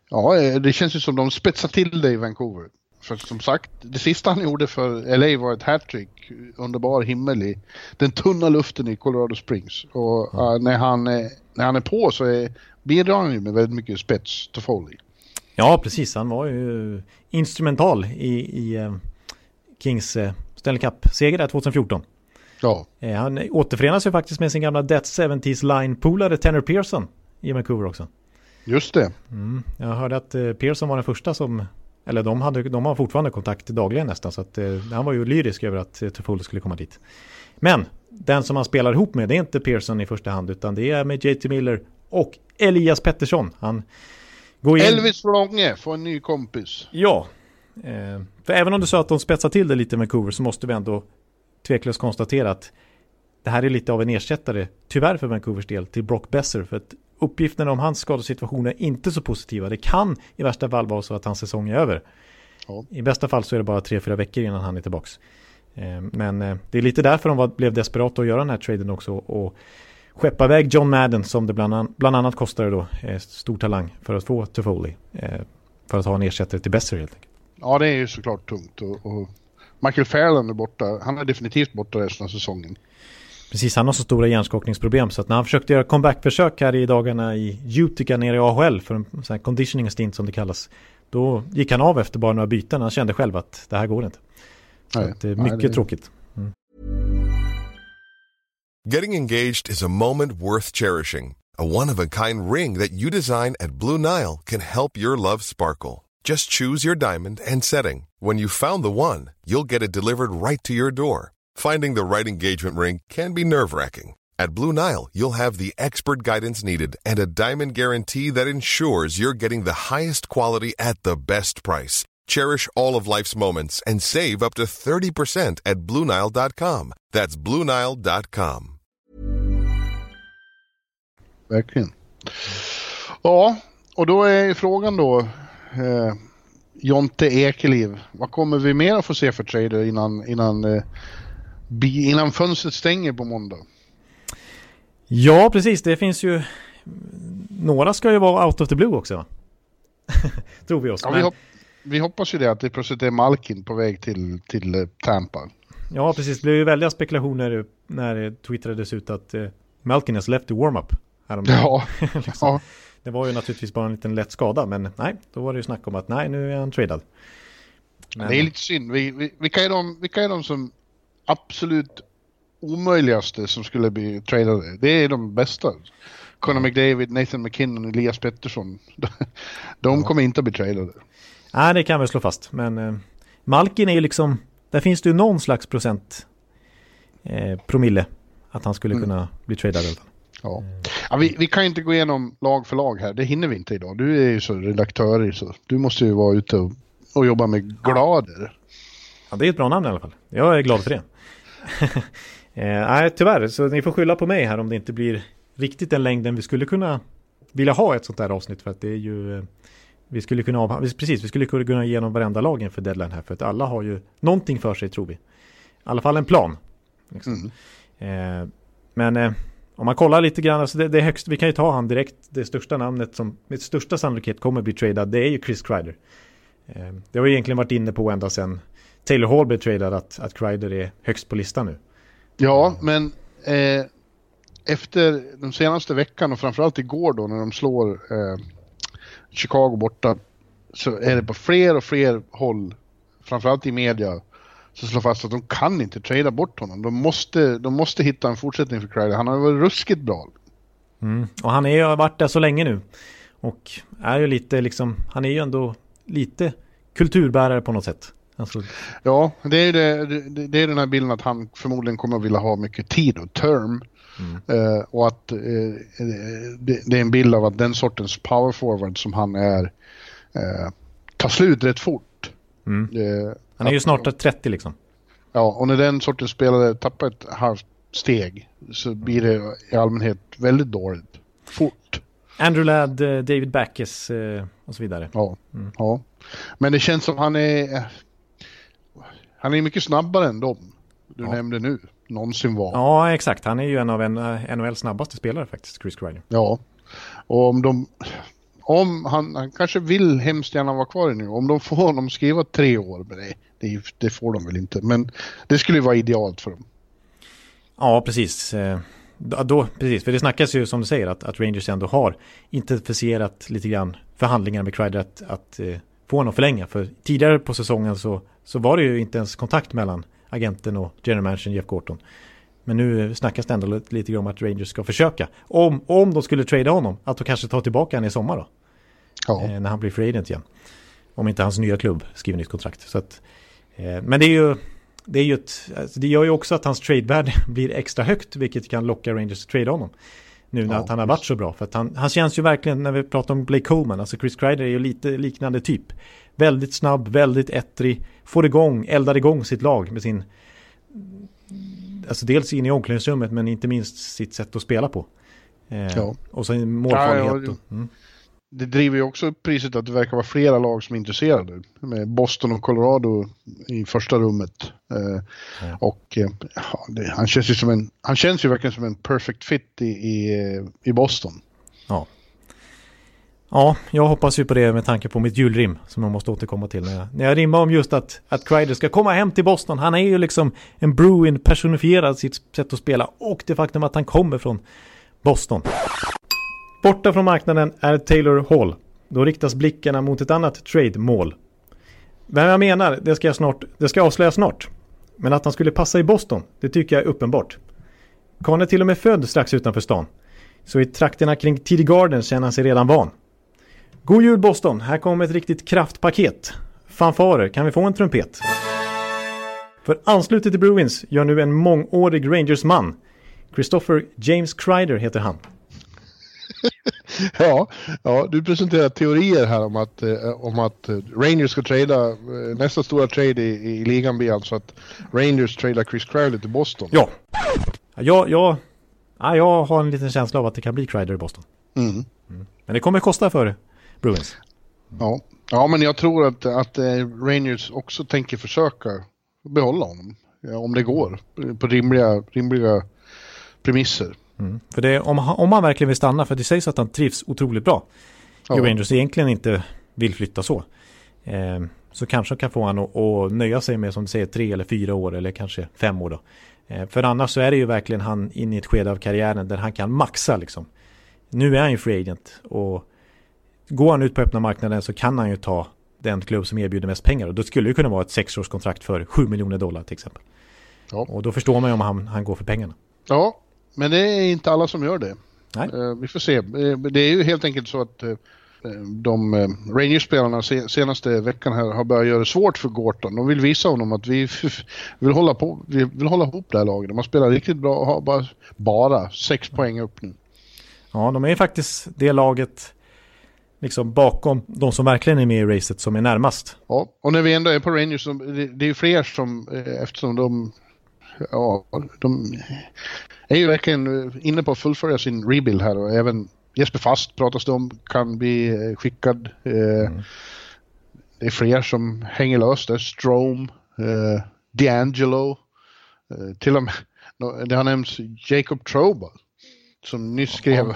ja, det känns ju som de spetsar till det i Vancouver. För som sagt, det sista han gjorde för LA var ett hattrick, underbar himmel i den tunna luften i Colorado Springs. Och mm. uh, när, han, när han är på så är, bidrar han ju med väldigt mycket spets till Foley. Ja, precis. Han var ju instrumental i, i Kings Stanley Cup-seger där 2014. Ja. Han återförenas ju faktiskt med sin gamla Death 70s line-polare Tanner Pearson i Vancouver också. Just det. Mm. Jag hörde att Pearson var den första som eller de, hade, de har fortfarande kontakt dagligen nästan. Så att, eh, han var ju lyrisk över att eh, Toffolo skulle komma dit. Men den som han spelar ihop med det är inte Pearson i första hand. Utan det är med JT Miller och Elias Pettersson. Han går in... Elvis Flånge får en ny kompis. Ja. Eh, för även om du sa att de spetsar till det lite med Vancouver så måste vi ändå tveklöst konstatera att det här är lite av en ersättare, tyvärr för Vancouvers del, till Brock Besser. För att uppgifterna om hans skadesituation är inte så positiva. Det kan i värsta fall vara så att hans säsong är över. Ja. I bästa fall så är det bara tre, fyra veckor innan han är tillbaka. Eh, men eh, det är lite därför de blev desperata att göra den här traden också. Och skeppa iväg John Madden som det bland, an bland annat kostade då. Eh, stor talang för att få Toffoli. För att ha en ersättare till Besser helt enkelt. Ja det är ju såklart tungt. Och, och Michael Fairland är borta. Han är definitivt borta resten av säsongen. Precis, han har så stora hjärnskakningsproblem så att när han försökte göra comebackförsök här i dagarna i Utica nere i AHL för en sån här conditioning stint som det kallas. Då gick han av efter bara några byten. Han kände själv att det här går inte. Så nej, att det är mycket nej, det... tråkigt. Mm. Getting engaged is a moment worth cherishing. A one-of-a-kind ring that you design at Blue Nile can help your love sparkle. Just choose your diamond and setting. When you found the one, you'll get it delivered right to your door. Finding the right engagement ring can be nerve wracking. At Blue Nile, you'll have the expert guidance needed and a diamond guarantee that ensures you're getting the highest quality at the best price. Cherish all of life's moments and save up to 30% at BlueNile.com. That's BlueNile.com. Verkligen. Ja, och då är frågan då, eh, Jonte Ekeliv, vad kommer vi mer att få se för trader innan, innan eh, innan fönstret stänger på måndag. Ja, precis. Det finns ju... Några ska ju vara out of the blue också. Tror vi oss. Ja, men... vi, hop vi, hoppas ju det, att det plötsligt är Malkin på väg till, till uh, Tampa. Ja, precis. Det blev ju väldiga spekulationer när det twittrades ut att uh, Malkin has left the warm-up. Ja. liksom. ja. Det var ju naturligtvis bara en liten lätt skada, men nej, då var det ju snack om att nej, nu är han tradad. Men... Det är lite synd. Vi, vi, vilka, är de, vilka är de som absolut omöjligaste som skulle bli tradade. Det är de bästa. Conor McDavid, Nathan McKinnon, Elias Pettersson. De kommer inte att bli tradade. Nej, det kan vi slå fast. Men eh, Malkin är ju liksom... Där finns det ju någon slags procent eh, promille att han skulle mm. kunna bli tradad. Ja. ja vi, vi, kan inte gå igenom lag för lag här. Det hinner vi inte idag. Du är ju så redaktör så du måste ju vara ute och, och jobba med glader. Ja, det är ett bra namn i alla fall. Jag är glad för det. eh, nej, tyvärr. Så ni får skylla på mig här om det inte blir riktigt den längden vi skulle kunna vilja ha ett sånt här avsnitt. För att det är ju... Eh, vi skulle kunna ha, precis, vi skulle kunna ge igenom varenda lag inför deadline här. För att alla har ju någonting för sig tror vi. I alla fall en plan. Liksom. Mm. Eh, men eh, om man kollar lite grann, alltså det, det högst, vi kan ju ta han direkt, det största namnet som med största sannolikhet kommer bli tradad, det är ju Chris Kreider. Eh, det har vi egentligen varit inne på ända sedan Taylor Hall blev tradad att, att Kreider är högst på listan nu. Ja, men eh, efter de senaste veckan och framförallt igår då när de slår eh, Chicago borta så är det på fler och fler håll, framförallt i media, så slå fast att de kan inte trada bort honom. De måste, de måste hitta en fortsättning för Kreider. Han har varit ruskigt bra. Mm. Och han har ju varit där så länge nu. Och är ju lite liksom, han är ju ändå lite kulturbärare på något sätt. Alltså... Ja, det är, det, det, är den här bilden att han förmodligen kommer att vilja ha mycket tid och term. Mm. Uh, och att uh, det, det, är en bild av att den sortens power forward som han är uh, tar slut rätt fort. Mm. han är ju snart 30 liksom. Ja, och när den sortens spelare tappar ett halvt steg så blir det i allmänhet väldigt dåligt. Fort. Andrew Ladd, David Backes och så vidare. Ja, mm. ja. Men det känns som han är... Han är mycket snabbare än dem du ja. nämnde nu någonsin var. Ja, exakt. Han är ju en av en, NHLs snabbaste spelare faktiskt, Chris Kreider. Ja, och om de... Om han, han kanske vill hemskt gärna vara kvar nu. Om de får honom skriva tre år med det, det, det får de väl inte. Men det skulle vara idealt för dem. Ja, precis. Eh, då, precis, för det snackas ju som du säger att, att Rangers ändå har intensifierat lite grann förhandlingar med Kreider att, att eh, få honom förlänga. För tidigare på säsongen så, så var det ju inte ens kontakt mellan agenten och general managern Jeff Gorton. Men nu snackas det ändå lite grann om att Rangers ska försöka. Om, om de skulle trada honom, att de kanske tar tillbaka honom i sommar då. Ja. Eh, när han blir free agent igen. Om inte hans nya klubb skriver nytt kontrakt. Så att, eh, men det är ju... Det, är ju ett, alltså det gör ju också att hans tradevärde blir extra högt, vilket kan locka Rangers att trada honom. Nu när ja, han har varit så bra. För att han, han känns ju verkligen, när vi pratar om Blake Coleman, alltså Chris Kreider är ju lite liknande typ. Väldigt snabb, väldigt ettrig, får igång, eldar igång sitt lag med sin... Alltså dels in i omklädningsrummet men inte minst sitt sätt att spela på. Eh, ja. Och så målfarlighet. Ja, ja, mm. Det driver ju också priset att det verkar vara flera lag som är intresserade. Med Boston och Colorado i första rummet. Eh, och eh, det, han, känns ju som en, han känns ju verkligen som en perfect fit i, i, i Boston. Ja. Ja, jag hoppas ju på det med tanke på mitt julrim som jag måste återkomma till när jag, när jag rimmar om just att, att Kreider ska komma hem till Boston. Han är ju liksom en Bruin personifierad sitt sätt att spela och det faktum att han kommer från Boston. Borta från marknaden är Taylor Hall. Då riktas blickarna mot ett annat trade-mål. Vem jag menar, det ska jag snart, det ska avslöja snart. Men att han skulle passa i Boston, det tycker jag är uppenbart. Karln är till och med född strax utanför stan. Så i trakterna kring TD Garden känner han sig redan van. God jul Boston! Här kommer ett riktigt kraftpaket. Fanfarer, kan vi få en trumpet? För anslutet till Bruins gör nu en mångårig Rangers-man. Christopher James Kreider heter han. ja, ja, du presenterar teorier här om att, eh, om att Rangers ska trada, eh, nästa stora trade i, i ligan blir alltså att Rangers tradar Chris Kreider till Boston. Ja, ja, ja, ja, jag har en liten känsla av att det kan bli Kreider i Boston. Mm. Mm. Men det kommer kosta för Bruins. Ja. ja, men jag tror att, att eh, Rangers också tänker försöka behålla honom. Om det går, på rimliga, rimliga premisser. Mm. För det, om, han, om han verkligen vill stanna, för det sägs att han trivs otroligt bra ja. i Rangers egentligen inte vill flytta så. Eh, så kanske kan få honom att, att nöja sig med som du säger tre eller fyra år eller kanske fem år då. Eh, för annars så är det ju verkligen han inne i ett skede av karriären där han kan maxa liksom. Nu är han ju free agent och går han ut på öppna marknaden så kan han ju ta den klubb som erbjuder mest pengar. Och då skulle det kunna vara ett sexårskontrakt för 7 miljoner dollar till exempel. Ja. Och då förstår man ju om han, han går för pengarna. Ja, men det är inte alla som gör det. Nej. Uh, vi får se. Uh, det är ju helt enkelt så att uh, de Rangers-spelarna se, senaste veckan här har börjat göra det svårt för Gorton. De vill visa honom att vi vill hålla, på, vi vill hålla ihop det här laget. De har spelat riktigt bra och har bara, bara sex poäng upp nu. Ja, de är faktiskt det laget liksom bakom de som verkligen är med i racet som är närmast. Ja, och när vi ändå är på Rangers, så, det, är fler som, eh, eftersom de, ja, de är ju verkligen inne på att fullfölja sin rebuild här och även Jesper Fast pratas det om kan bli eh, skickad. Eh, mm. Det är fler som hänger löst där, Strome, eh, D'Angelo, eh, till och med, det har nämnts Jacob Troba som nyss skrev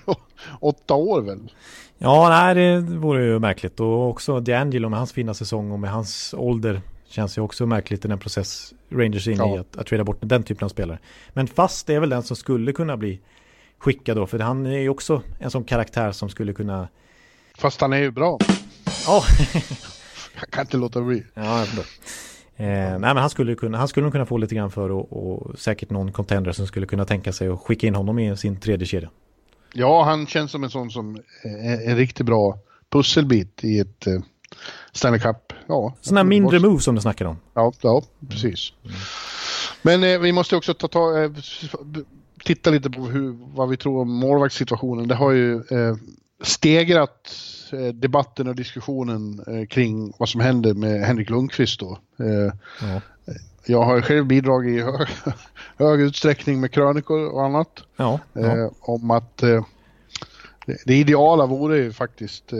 åtta år väl. Ja, nej, det vore ju märkligt. Och också D'Angelo med hans fina säsong och med hans ålder känns ju också märkligt i den process Rangers är inne ja. i att, att trada bort den typen av spelare. Men fast är väl den som skulle kunna bli skickad då, för han är ju också en sån karaktär som skulle kunna... Fast han är ju bra. Ja. jag kan inte låta bli. Ja, Eh, nej men han skulle, kunna, han skulle kunna få lite grann för och, och säkert någon contender som skulle kunna tänka sig att skicka in honom i sin tredje kedja. Ja, han känns som en sån som är en riktigt bra pusselbit i ett uh, Stanley Cup. Ja, Sådana mindre move som du snackar om. Ja, ja precis. Mm. Men eh, vi måste också ta, ta eh, titta lite på hur, vad vi tror om målvaktssituationen. Det har ju eh, stegrat eh, debatten och diskussionen eh, kring vad som händer med Henrik Lundqvist då. Eh, ja. Jag har själv bidragit i hög, hög utsträckning med krönikor och annat. Ja, ja. om att det ideala vore ju faktiskt,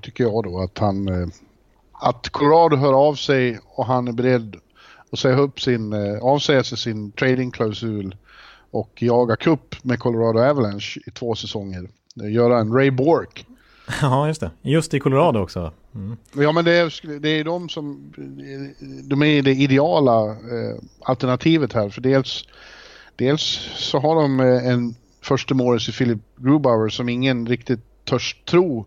tycker jag då, att han att Colorado hör av sig och han är beredd att säga upp sin, avsäga sig sin tradingklausul och jaga cup med Colorado Avalanche i två säsonger. Göra en Ray Bork. Ja, just det. Just i Colorado också. Mm. Ja, men det är, det är de som... De är det ideala eh, alternativet här. För dels, dels så har de eh, en första målis i Philip Grubauer som ingen riktigt törs tro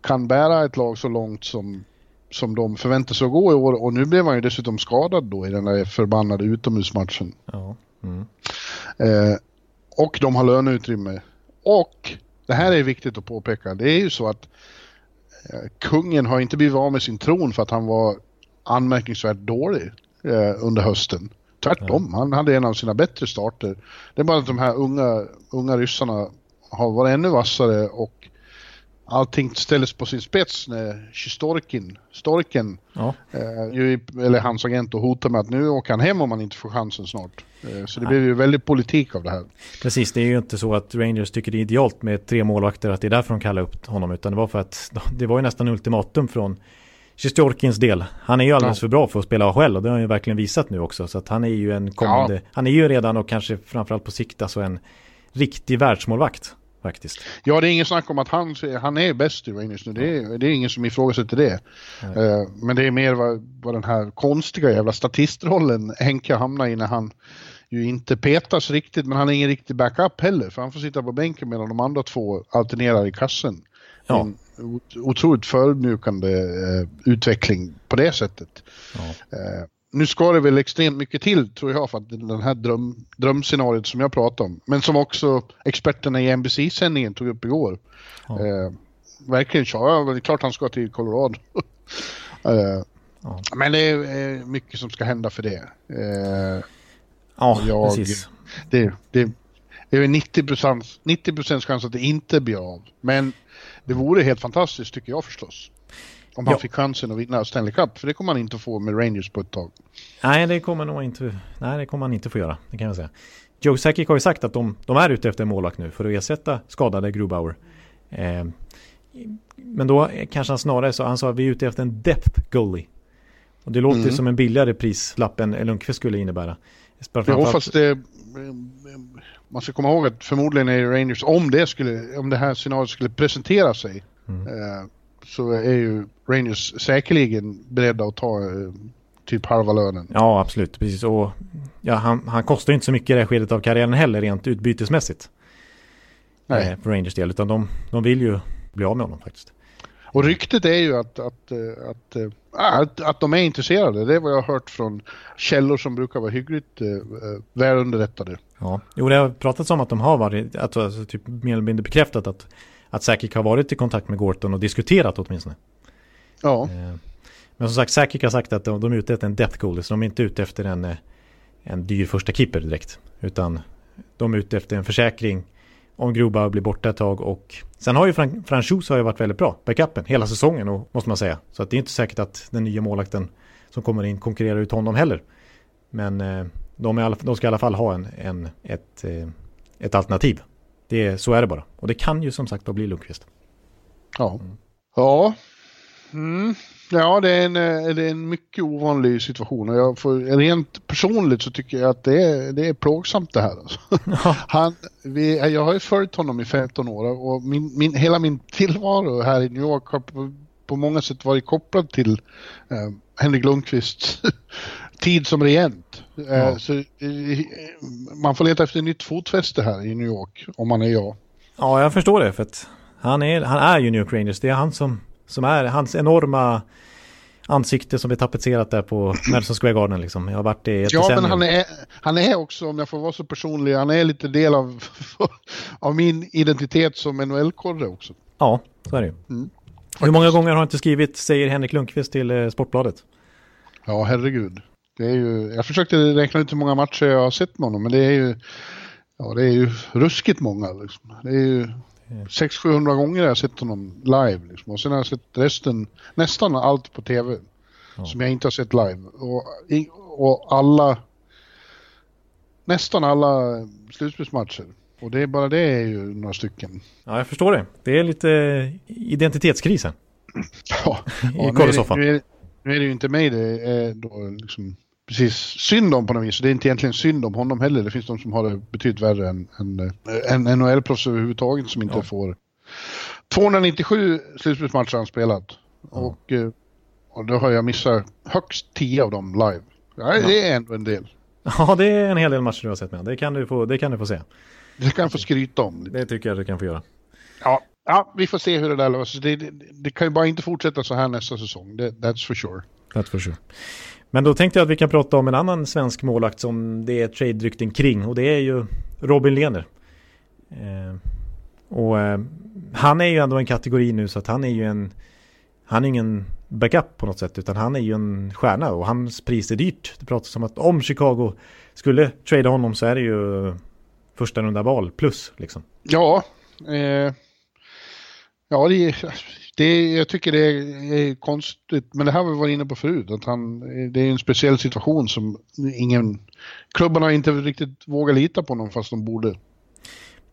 kan bära ett lag så långt som, som de förväntar sig att gå i år. Och nu blev han ju dessutom skadad då i den där förbannade utomhusmatchen. Ja. Mm. Eh, och de har löneutrymme. Och det här är viktigt att påpeka. Det är ju så att eh, kungen har inte blivit av med sin tron för att han var anmärkningsvärt dålig eh, under hösten. Tvärtom, han hade en av sina bättre starter. Det är bara att de här unga, unga ryssarna har varit ännu vassare och allting ställdes på sin spets när Storkin, Storken, ja. eh, eller hans agent, och hotade med att nu åker han hem om han inte får chansen snart. Eh, så det blev ju väldigt politik av det här. Precis, det är ju inte så att Rangers tycker det är idealt med tre målvakter, att det är därför de kallar upp honom, utan det var för att det var ju nästan ultimatum från Sjestjorkins del. Han är ju alldeles ja. för bra för att spela AHL och det har han ju verkligen visat nu också. Så att han är ju en kommande, ja. han är ju redan och kanske framförallt på sikt alltså en riktig världsmålvakt faktiskt. Ja, det är ingen snack om att han, han är bäst i Rangers nu. Det är, det är ingen som ifrågasätter det. Uh, men det är mer vad, vad den här konstiga jävla statistrollen Henke hamnar i när han ju inte petas riktigt, men han är ingen riktig backup heller, för han får sitta på bänken medan de andra två alternerar i kassen. Ja. En otroligt förödmjukande uh, utveckling på det sättet. Ja. Uh, nu ska det väl extremt mycket till tror jag för att den här dröm, drömscenariot som jag pratade om, men som också experterna i NBC-sändningen tog upp igår. Ja. Eh, verkligen, ja, det är klart han ska till Colorado. eh, ja. Men det är mycket som ska hända för det. Eh, ja, jag, precis. Det, det, det är 90 procents 90 chans att det inte blir av. Men det vore helt fantastiskt tycker jag förstås. Om han ja. fick chansen att vinna Stanley Cup, för det kommer han inte få med Rangers på ett tag. Nej, det kommer nog inte, nej, det kommer han inte få göra, det kan jag säga. Joe Sakic har ju sagt att de, de är ute efter en målvakt nu för att ersätta skadade Grubauer. Eh, men då kanske han snarare så, han sa att vi är ute efter en depth goalie. Och det låter mm. som en billigare prislapp än Lundqvist skulle innebära. Jo, fast det, man ska komma ihåg att förmodligen är Rangers, om det, skulle, om det här scenariot skulle presentera sig, mm. eh, så är ju Rangers säkerligen beredda att ta eh, typ halva lönen. Ja, absolut. Precis. Och, ja, han, han kostar inte så mycket i det här skedet av karriären heller rent utbytesmässigt. Nej. Eh, för Rangers del, utan de, de vill ju bli av med honom faktiskt. Och ryktet är ju att, att, eh, att, äh, att, att de är intresserade. Det är vad jag har hört från källor som brukar vara hyggligt äh, välunderrättade. Ja, jo det har pratats om att de har varit, alltså, alltså typ mer eller mindre bekräftat att att Sakic har varit i kontakt med Gorton och diskuterat åtminstone. Ja. Eh, men som sagt, Sakic har sagt att de är ute efter en death goal, så de är inte ute efter en, eh, en dyr första keeper direkt. Utan de är ute efter en försäkring om Groba blir borta ett tag och sen har ju Fran Franchus har ju varit väldigt bra, backupen, hela säsongen och, måste man säga. Så att det är inte säkert att den nya målakten som kommer in konkurrerar ut honom heller. Men eh, de, alla, de, ska i alla fall ha en, en, ett, ett alternativ det, så är det bara. Och det kan ju som sagt bli Lundqvist. Ja. Mm. Ja. Mm. Ja, det är, en, eh, det är en mycket ovanlig situation och jag får, rent personligt så tycker jag att det är, det är plågsamt det här. Alltså. Ja. Han, vi, jag har ju följt honom i 15 år och min, min, hela min tillvaro här i New York har på, på många sätt varit kopplad till eh, Henrik Lundqvists tid som regent. Eh, ja. Så, eh, man får leta efter nytt fotfäste här i New York om man är jag. Ja, jag förstår det. För att han är, han är ju New York Rangers. Det är han som, som är hans enorma ansikte som är tapetserat där på Madison Square Garden liksom. Jag har varit det i ett Ja, decennium. men han är, han är också, om jag får vara så personlig, han är lite del av, av min identitet som NHL-korre också. Ja, så är det ju. Mm. Hur många gånger har han inte skrivit, säger Henrik Lundqvist till eh, Sportbladet? Ja, herregud. Det är ju, jag försökte räkna ut hur många matcher jag har sett med honom, men det är ju, ja, det är ju ruskigt många. Liksom. Det är ju 600-700 gånger jag har sett honom live. Liksom. Och sen har jag sett resten, nästan allt på tv, Ja. som jag inte har sett live. Och, och alla, nästan alla slutspelsmatcher. Och det är bara det är ju några stycken. Ja, jag förstår det. Det är lite identitetskris här. Ja, I ja, nu, är det, nu, är, nu är det ju inte mig det är då liksom precis synd om på något vis. Det är inte egentligen synd om honom heller. Det finns de som har det betydligt värre än, än, äh, än NHL-proffs överhuvudtaget som inte Ja. får 297 slutspelsmatcher har han spelat. Och, eh, och då har jag missat högst 10 av dem live. Ja, det är ändå en del. Ja, det är en hel del matcher du har sett med. Det kan du få, det kan du få se. Det kan jag få skryta om. Det tycker jag du kan få göra. Ja, ja, vi får se hur det där löser sig. Det, det, det kan ju bara inte fortsätta så här nästa säsong. Det, that's for sure. That's for sure. Men då tänkte jag att vi kan prata om en annan svensk målakt som det är trade-rykten kring. Och det är ju Robin Lehner. Eh, och eh, han är ju ändå en kategori nu så att han är ju en... Han är ingen backup på något sätt utan han är ju en stjärna och hans pris är dyrt. Det pratas om att om Chicago skulle trada honom så är det ju första runda val plus liksom. Ja, eh, ja det, det, jag tycker det är, är konstigt, men det här har vi varit inne på förut, att han, det är en speciell situation som ingen, klubbarna inte riktigt vågar lita på honom fast de borde.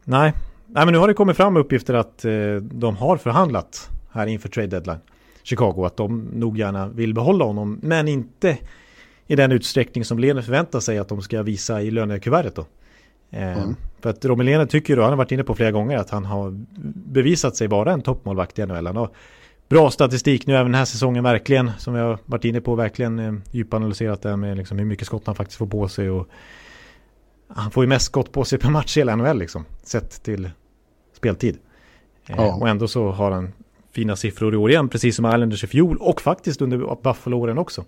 Nej. Nej, men nu har det kommit fram uppgifter att eh, de har förhandlat här inför trade deadline. Chicago, att de nog gärna vill behålla honom, men inte i den utsträckning som Lene förväntar sig att de ska visa i lönekuvertet då. Eh, Mm. För att Lehner tycker då, han har varit inne på flera gånger, att han har bevisat sig vara en toppmålvakt i NHL. Har bra statistik nu även den här säsongen verkligen, som vi har varit inne på, verkligen eh, djupanalyserat det med liksom hur mycket skott han faktiskt får på sig och han får ju mest skott på sig per match i hela NHL liksom, sett till speltid. Eh, Ja. Och ändå så har han fina siffror i år igen, precis som Islanders i fjol och faktiskt under Buffalo-åren också.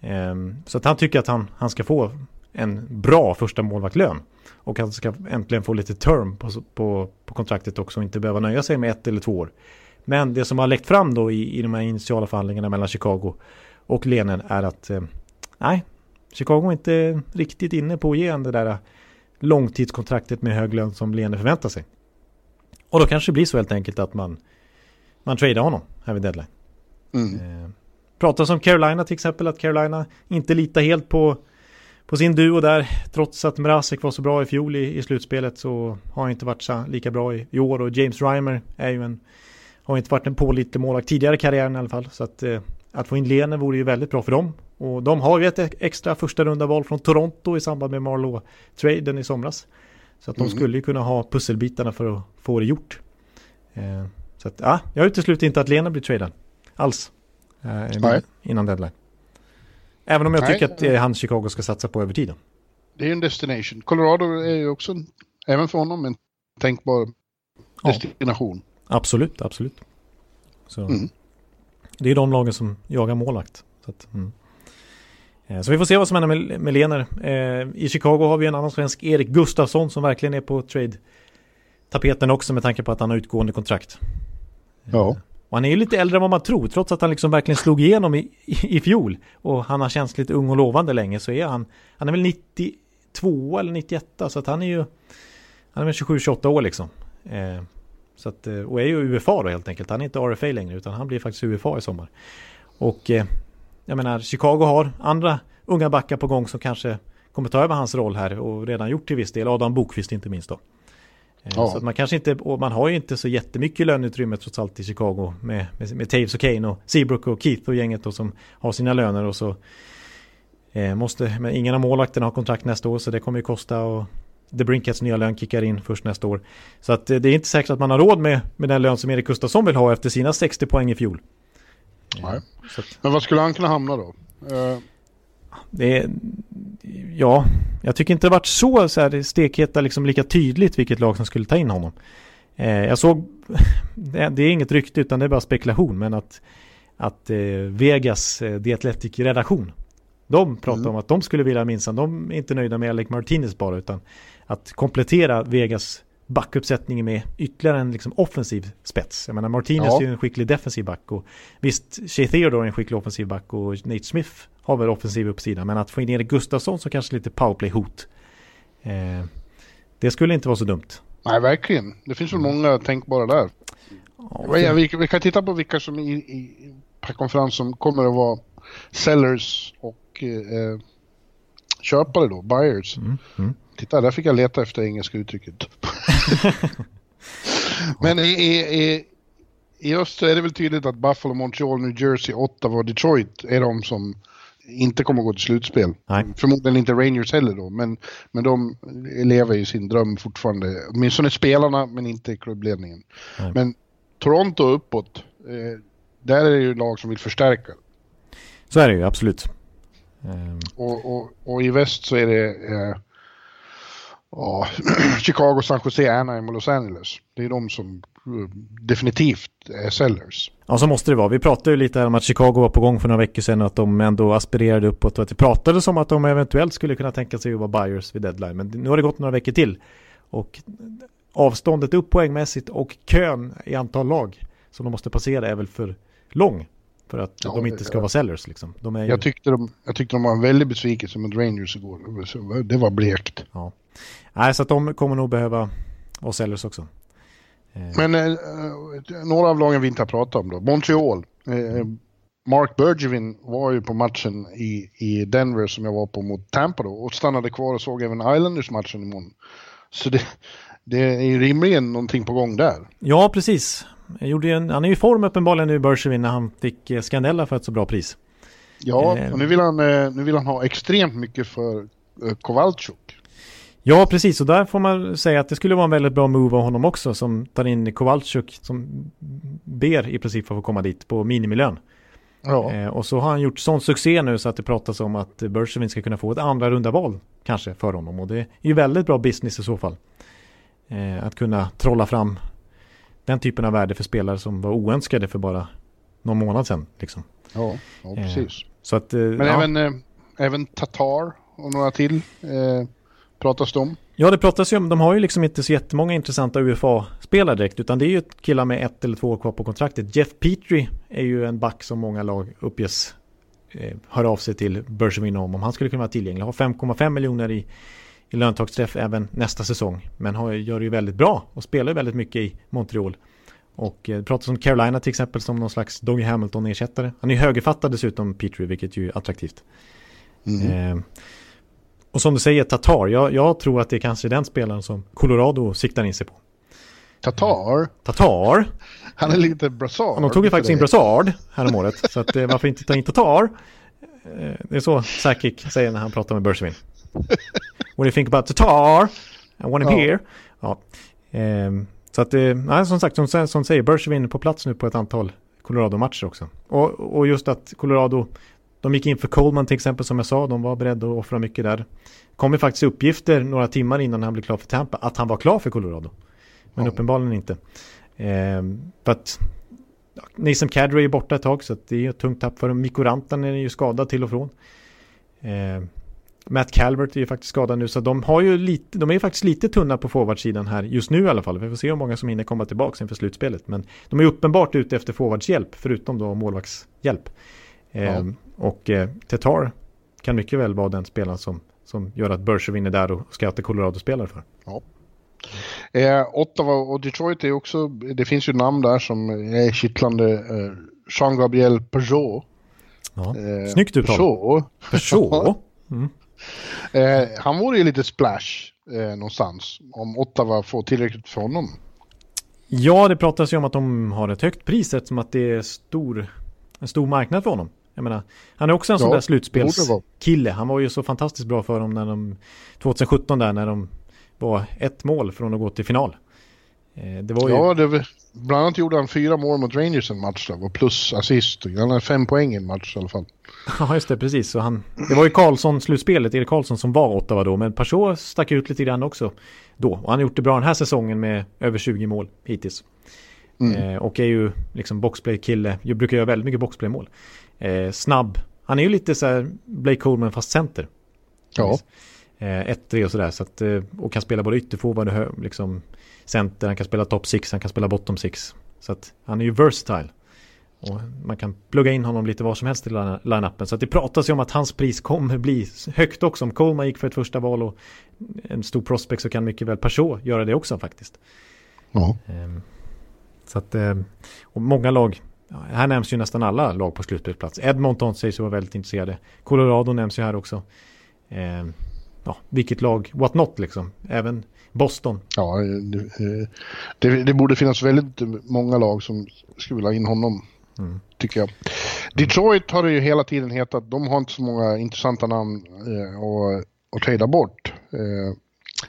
Ehm, Så att han tycker att han, han ska få en bra första målvaktlön. Och han ska äntligen få lite term på, på, på kontraktet också och inte behöva nöja sig med ett eller två år. Men det som har läckt fram då i, i de här initiala förhandlingarna mellan Chicago och Lenen är att eh, nej, Chicago är inte riktigt inne på att ge det där långtidskontraktet med hög lön som Lene förväntar sig. Och då kanske det blir så helt enkelt att man, man tradar honom här vid deadline. Mm. Eh, pratas om Carolina till exempel, att Carolina inte litar helt på, på sin duo där. Trots att Mrazek var så bra i fjol i, i slutspelet så har han inte varit så, lika bra i, i år. Och James Reimer är ju en, har inte varit en pålitlig målvakt tidigare i karriären i alla fall. Så att, eh, att få in Lene vore ju väldigt bra för dem. Och de har ju ett extra första runda val från Toronto i samband med Marlowe-traden i somras. Så att de Mm. skulle ju kunna ha pusselbitarna för att få det gjort. Eh, så att, ja, jag utesluter inte att Lena blir tradad. Alls. Eh, innan deadline. Även om jag Nej. tycker att det är han Chicago ska satsa på över tiden. Det är ju en destination. Colorado är ju också, en, även för honom, en tänkbar Ja. destination. Absolut, absolut. Så Mm. Det är de lagen som jagar målvakt. Så, att, mm. Eh, så vi får se vad som händer med, med Lener. Eh, I Chicago har vi en annan svensk, Erik Gustafsson, som verkligen är på trade-tapeten också med tanke på att han har utgående kontrakt. Ja. Och han är ju lite äldre än vad man tror, trots att han liksom verkligen slog igenom i, i, i fjol. Och han har känts lite ung och lovande länge, så är han, han är väl 92 eller 91, så att han är ju, han är väl 27-28 år liksom. Eh, så att, eh, och är ju UFA då helt enkelt. Han är inte RFA längre, utan han blir faktiskt UFA i sommar. Och eh, jag menar, Chicago har andra unga backar på gång som kanske kommer ta över hans roll här och redan gjort till viss del. Adam Bokvist inte minst då. Eh, Ja. Så man kanske inte, man har ju inte så jättemycket löneutrymme trots allt i Chicago med, med, med Taves och Kane och Seabrook och Keith och gänget då som har sina löner och så eh, måste, men ingen av målvakterna har kontrakt nästa år så det kommer ju kosta och The Brinkets nya lön kickar in först nästa år. Så att eh, det är inte säkert att man har råd med, med den lön som Erik Gustafsson vill ha efter sina 60 poäng i fjol. Eh, Nej. Så att, Men vad skulle han kunna hamna då? Eh, det är, ja, jag tycker inte det varit så, så här, stekheta liksom lika tydligt vilket lag som skulle ta in honom. Eh, jag såg, det, är inget rykte utan det är bara spekulation, men att, att eh, Vegas, eh, The Athletic-redaktion, de pratar mm. om att de skulle vilja minsann, de är inte nöjda med Alec Martinez bara, utan att komplettera Vegas backuppsättning med ytterligare en liksom offensiv spets. Jag menar Martinez ja. är ju en skicklig defensiv back och visst, Shea Theodore är en skicklig offensiv back och Nate Smith har väl offensiv uppsida, men att få in Erik Gustafsson så kanske lite powerplay-hot. Eh, det skulle inte vara så dumt. Nej, verkligen. Det finns väl många tänkbara där. Ja, vi, vi, kan titta på vilka som i, i per konferens som kommer att vara sellers och eh, köpare då, buyers. Mm, mm. Titta, där fick jag leta efter engelska uttrycket. Men i, i, i öst så är det väl tydligt att Buffalo, Montreal, New Jersey, Ottawa och Detroit är de som inte kommer att gå till slutspel. Nej. Förmodligen inte Rangers heller då, men, men de lever ju sin dröm fortfarande. Åtminstone spelarna, men inte klubbledningen. Nej. Men Toronto uppåt, eh, där är det ju lag som vill förstärka. Så är det ju, absolut. Um... Och, och, och, i väst så är det eh, ja, Chicago, San Jose, Anaheim och Los Angeles. Det är de som eh, definitivt är sellers. Ja, så måste det vara. Vi pratade ju lite om att Chicago var på gång för några veckor sedan och att de ändå aspirerade uppåt och att det pratades om att de eventuellt skulle kunna tänka sig att vara buyers vid deadline. Men nu har det gått några veckor till och avståndet upp poängmässigt och kön i antal lag som de måste passera är väl för lång för att ja, de inte ska vara sellers liksom. De är ju... jag, tyckte de, jag tyckte de var en väldig besvikelse med Rangers igår. Det var blekt. Ja. Nej, så att de kommer nog behöva vara sellers också. Eh. Men eh, några av lagen vi inte har pratat om då. Montreal. Eh, Mark Bergevin var ju på matchen i, i Denver som jag var på mot Tampa då och stannade kvar och såg även Islanders-matchen imorgon. Så det, det är ju rimligen någonting på gång där. Ja, precis. En, han är ju i form uppenbarligen nu, Bergevin, när han fick eh, Scandella för ett så bra pris. Ja, eh. och nu vill, han, nu vill han ha extremt mycket för Kowalczuk. Ja, precis. Och där får man säga att det skulle vara en väldigt bra move av honom också som tar in Kowalczyk som ber i princip för att få komma dit på minimilön. Ja. Eh, och så har han gjort sån succé nu så att det pratas om att Bergevin ska kunna få ett andra runda val kanske för honom. Och det är ju väldigt bra business i så fall. Eh, att kunna trolla fram den typen av värde för spelare som var oönskade för bara någon månad sedan. Liksom. Ja, ja precis. Eh, så att, eh, Men även, eh, även Tatar och några till. Pratas det om? Ja, det pratas ju om. De har ju liksom inte så jättemånga intressanta UFA-spelare direkt, utan det är ju killar med ett eller två år kvar på kontraktet. Jeff Petrie är ju en back som många lag uppges eh, hör av sig till Bergevin om, om han skulle kunna vara tillgänglig. Har 5,5 miljoner i, i löntagsträff även nästa säsong, men har, gör det ju väldigt bra och spelar väldigt mycket i Montreal. Och eh, det pratas om Carolina till exempel som någon slags Doggy Hamilton-ersättare. Han är högerfattad dessutom, Petrie, vilket ju är attraktivt. Mm. Eh, och som du säger, Tatar. Jag, jag tror att det är kanske den spelaren som Colorado siktar in sig på. Tatar? Tatar. Han är lite Brassard. de tog ju faktiskt in Brassard häromåret. så att, eh, varför inte ta in Tatar? Eh, det är så Sakic säger när han pratar med Bergevin. What do you think about Tatar? I want him ja. here. Ja. Ehm, så att, eh, nej, som sagt, som, som säger, Bergevin på plats nu på ett antal Colorado-matcher också. Och, och just att Colorado de gick in för Coleman till exempel som jag sa, de var beredda att offra mycket där. kom ju faktiskt uppgifter några timmar innan han blev klar för Tampa att han var klar för Colorado. Men ja. uppenbarligen inte. Eh, för att Nathan Cadre är borta ett tag så det är ett tungt tapp för dem. Mikko Rantan är ju skadad till och från. Eh, Matt Calvert är ju faktiskt skadad nu så de har ju lite, de är ju faktiskt lite tunna på forwardsidan här just nu i alla fall. Vi får se hur många som hinner komma tillbaka inför slutspelet. Men de är uppenbart ute efter forwardshjälp förutom då målvaktshjälp. Ja. Eh, och eh, Tatar kan mycket väl vara den spelaren som, som gör att Bergevin är där och scoutar Colorado-spelare för. Ja. Eh, Ottawa och Detroit är också, det finns ju namn där som är kittlande. Eh, Jean-Gabriel Peugeot. Ja. Eh, Snyggt uttal. Peugeot. Peugeot. Mm. Eh, han vore ju lite splash eh, någonstans om Ottawa får tillräckligt för honom. Ja, det pratas ju om att de har ett högt pris eftersom att det är stor, en stor marknad för honom. Jag menar, han är också en ja, sån där slutspelskille. Han var ju så fantastiskt bra för dem när de 2017 där när de var ett mål från att gå till final. Eh, det var ju... Ja, det, bland annat gjorde han fyra mål mot Rangers en match där, och plus assist. Han hade fem poäng i en match i alla fall. Ja, just det, precis. Så han, det var ju Karlsson-slutspelet, Erik Karlsson som var Ottawa då, men Peugeot stack ut lite grann också då. Och han har gjort det bra den här säsongen med över 20 mål hittills. Mm. Eh, och är ju liksom boxplay-kille, jag brukar göra väldigt mycket boxplay-mål. Eh, snabb, han är ju lite så här Blake Coleman fast center. Ja. Eh, 1-3 och sådär. Så att, eh, och kan spela både ytterforward och liksom center, han kan spela top 6, han kan spela bottom 6. Så att han är ju versatile. Och man kan plugga in honom lite var som helst i line-upen. Så att det pratas ju om att hans pris kommer bli högt också. Om Coleman gick för ett första val och en stor prospect så kan mycket väl Peugeot göra det också faktiskt. Ja. Ehm, så att, ehm, och många lag, här nämns ju nästan alla lag på slutspelsplats. Edmonton sägs vara väldigt intresserade. Colorado nämns ju här också. Ehm, ja, vilket lag, what not liksom. Även Boston. Ja, det, det, det borde finnas väldigt många lag som skulle vilja in honom. Mm. Tycker jag. Detroit har det ju hela tiden hetat, de har inte så många intressanta namn eh, att, att trada bort. Eh,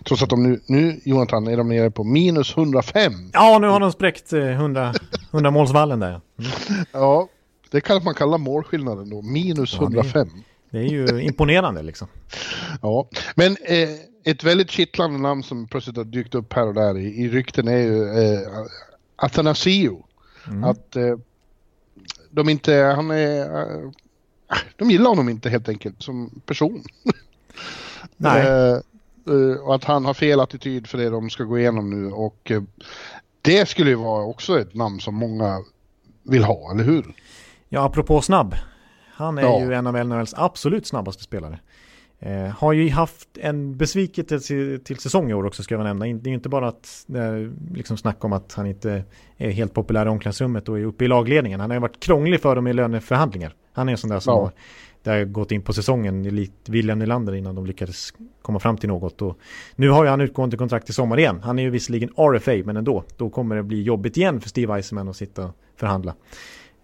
trots att de nu, nu, Jonathan, är de nere på minus 105. Ja, nu har de spräckt 100, 100 målsvallen där. Mm. Ja, det kan man kalla målskillnaden då, minus ja, 105. Det, det är ju imponerande liksom. Ja, men eh, ett väldigt kittlande namn som plötsligt har dykt upp här och där i, i rykten är ju eh, Athanasio. Mm. Att eh, de inte, han är, eh, de gillar honom inte helt enkelt som person. Nej. Eh, eh, och att han har fel attityd för det de ska gå igenom nu och det skulle ju vara också ett namn som många vill ha, eller hur? Ja, apropå snabb. Han är ja. ju en av NHLs absolut snabbaste spelare. Eh, har ju haft en besvikelse till, till säsong i år också ska jag nämna. Det är ju inte bara att eh, liksom snack om att han inte är helt populär i omklädningsrummet och är uppe i lagledningen. Han har ju varit krånglig för dem i löneförhandlingar. Han är en sån där som ja. har, där gått in på säsongen William Nylander innan de lyckades komma fram till något. Och nu har ju han utgående kontrakt i sommar igen. Han är ju visserligen RFA men ändå. Då kommer det bli jobbigt igen för Steve Eisenman att sitta och förhandla.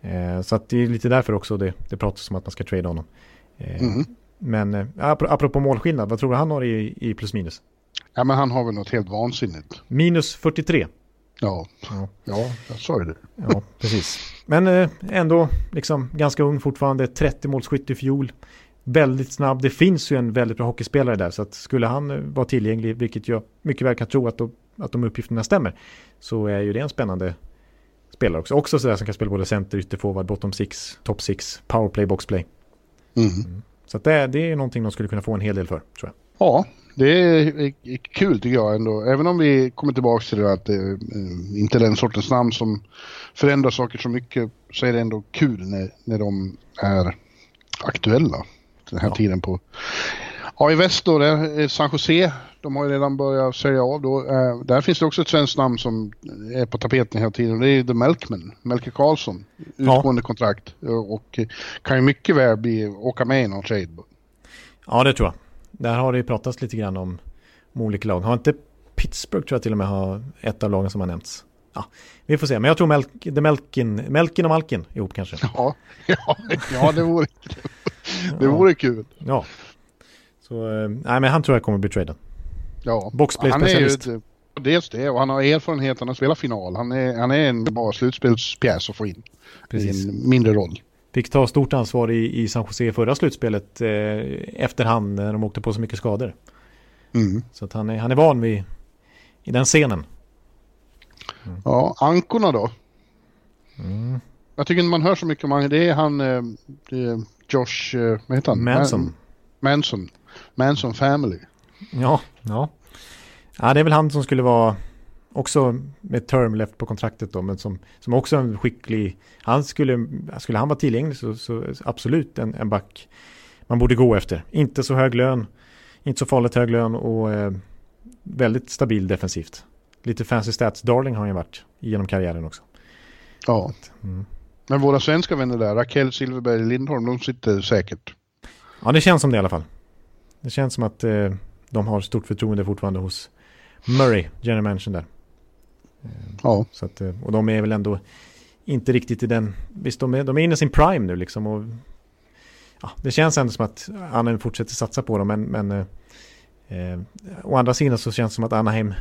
Eh, så att det är lite därför också det, det pratas om att man ska trade honom. Eh, mm. Men äh, apropå målskillnad, vad tror du han har i, i plus minus? Ja men han har väl något helt vansinnigt. Minus 43. Ja, ja, ja jag sa ju det. Ja, precis. Men äh, ändå liksom ganska ung fortfarande, 30 målskytt i fjol. Väldigt snabb, det finns ju en väldigt bra hockeyspelare där så att skulle han äh, vara tillgänglig, vilket jag mycket väl kan tro att de, att de uppgifterna stämmer, så är ju det en spännande spelare också. Också sådär som kan spela både center, ytterforward, bottom six, top six, powerplay, boxplay. Mm. Mm. Så det, det är någonting de skulle kunna få en hel del för, tror jag. Ja, det är kul tycker jag ändå. Även om vi kommer tillbaka till det att det eh, inte är den sortens namn som förändrar saker så mycket så är det ändå kul när, när de är aktuella den här ja. tiden på. Ja, i väst då, där är San Jose de har ju redan börjat sälja av då. Eh, där finns det också ett svenskt namn som är på tapeten hela tiden. Det är The Melkman, Melke Karlsson. Utgående ja. kontrakt och kan ju mycket väl bli, åka med i någon trade. Ja, det tror jag. Där har det ju pratats lite grann om, om olika lag. Har inte Pittsburgh tror jag till och med har ett av lagen som har nämnts. Ja, vi får se. Men jag tror Melk, Melkin, Melkin och Malkin ihop kanske. Ja, ja, ja det vore, det vore kul. Ja. Så, eh, nej men han tror jag kommer bli tradad. Ja, Boxplay-specialist. Han är ju, dels det och han har erfarenhet, han har spelat final. Han är, han är en bra slutspelspjäs att få in. Precis. I en mindre roll. Fick ta stort ansvar i, i San Jose förra slutspelet eh, efterhand när de åkte på så mycket skador. Mm. Så att han, är, han är van vid i den scenen. Mm. Ja, ankorna då? Mm. Jag tycker inte man hör så mycket om han. Det är han, eh, det är Josh, eh, vad heter han? Manson. Manson. Manson Family. Ja, ja. Ja, det är väl han som skulle vara också med term left på kontraktet då, men som, som också en skicklig, han skulle, skulle han vara tillgänglig så, så absolut en, en back man borde gå efter. Inte så hög lön, inte så farligt hög lön och eh, väldigt stabil defensivt. Lite fancy stats darling har han ju varit genom karriären också. Ja. Mm. Men våra svenska vänner där, Raquel Silverberg Lindholm, de sitter säkert. Ja, det känns som det i alla fall. Det känns som att eh, de har stort förtroende fortfarande hos Murray, general manager där. Ja. Så att, eh, och de är väl ändå inte riktigt i den, visst de är, de är inne i sin prime nu liksom och ja, det känns ändå som att Anaheim fortsätter satsa på dem men, men eh, eh, å andra sidan så känns det som att Anaheim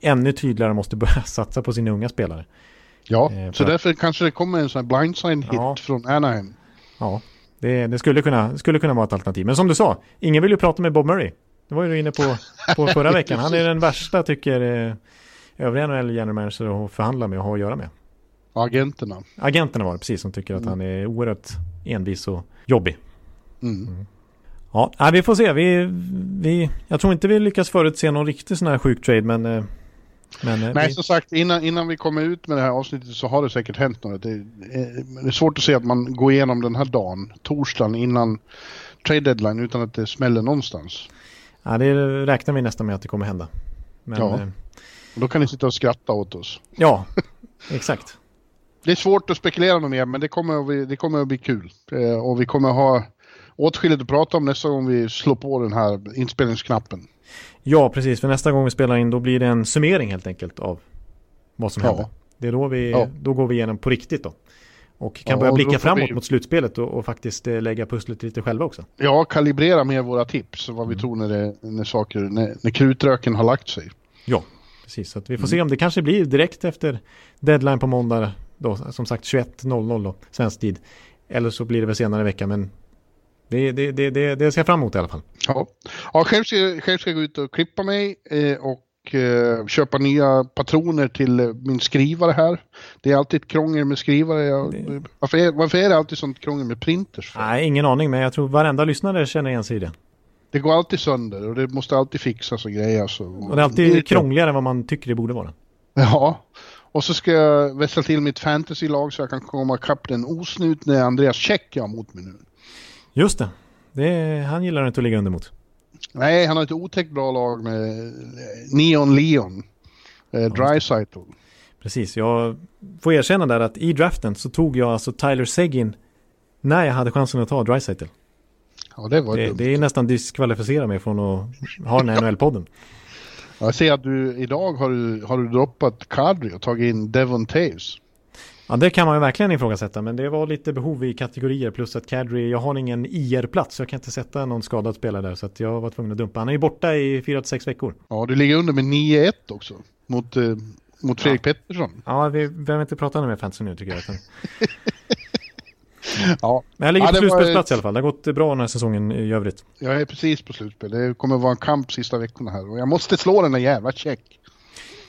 ännu tydligare måste börja satsa på sina unga spelare. Ja, eh, så därför kanske det kommer en sån här blindside hit ja. från Anaheim. Ja, det, det, skulle, kunna, skulle kunna vara ett alternativ. Men som du sa, ingen vill ju prata med Bob Murray. Det var ju du inne på, på förra veckan. Han är den värsta tycker eh, övriga NHL general manager att förhandla med och ha att göra med. Agenterna. Agenterna var det, precis, som tycker att han är oerhört envis och jobbig. Mm. Ja, nej, vi får se. Vi, vi, jag tror inte vi lyckas förutse någon riktig sån här sjuk trade, men... eh, men eh, Nej, vi, som sagt, innan, innan vi kommer ut med det här avsnittet så har det säkert hänt något. Det är, det är svårt att se att man går igenom den här dagen, torsdagen, innan trade deadline utan att det smäller någonstans. ja, det räknar vi nästan med att det kommer hända. Men, Ja. Och då kan ni sitta och skratta åt oss. ja exakt. Det är svårt att spekulera något mer, men det kommer att bli, det kommer att bli kul. Eh, och vi kommer att ha åtskilligt att prata om nästa gång vi slår på den här inspelningsknappen. Ja, precis. För nästa gång vi spelar in då blir det en summering helt enkelt av vad som Ja. hände. Det är då vi, Ja. då går vi igenom på riktigt då. Och kan Ja, börja blicka framåt vi- mot slutspelet och, och faktiskt eh, lägga pusslet lite själva också. Ja, kalibrera med våra tips och vad vi tror när, det, när saker, när, när krutröken har lagt sig. Ja, precis. Så vi får Mm. se om det kanske blir direkt efter deadline på måndag då, som sagt 21.00 då, svensk tid. Eller så blir det väl senare i veckan, men det, det, det, det, det ser jag fram emot i alla fall. Ja, ja själv, ska, själv ska jag gå ut och klippa mig eh, och eh, köpa nya patroner till eh, min skrivare här. Det är alltid ett krångel med skrivare. Jag, Det- varför, är, varför är det alltid sånt krångel med printers? för? Nej, ingen aning, men jag tror varenda lyssnare känner igen sig i det. Det går alltid sönder och det måste alltid fixas och grejas. Och, Och det är alltid krångligare än vad man tycker det borde vara. Ja, och så ska jag vässla till mitt fantasylag så jag kan komma ikapp den osnutne Andreas Käck jag har mot mig nu. Just det. det han gillar inte att ligga under mot. Nej, han har ett otäckt bra lag med eh, Neon Leon. Eh, Drycytle. Precis, jag får erkänna där att i draften så tog jag alltså Tyler Seguin när jag hade chansen att ta Dreisaitl. Ja, det var Det, dumt. det är nästan diskvalificera mig från att ha den här NHL-podden. Jag ser att du idag har du, har du droppat Kadri och tagit in Devon Taves. Ja, det kan man ju verkligen ifrågasätta, men det var lite behov i kategorier plus att Kadri, jag har ingen IR-plats så jag kan inte sätta någon skadad spelare där så att jag var tvungen att dumpa. Han är ju borta i 4-6 veckor. Ja, du ligger under med 9-1 också. Mot, eh, mot Fredrik Pettersson. Ja, vi behöver inte prata mer fantasy nu tycker jag. Ja, Men jag ligger Ja, på slutspelsplats ett- i alla fall. Det har gått bra den här säsongen i övrigt. jag är precis på slutspel. Det kommer vara en kamp sista veckorna här. Och jag måste slå den där jävla check.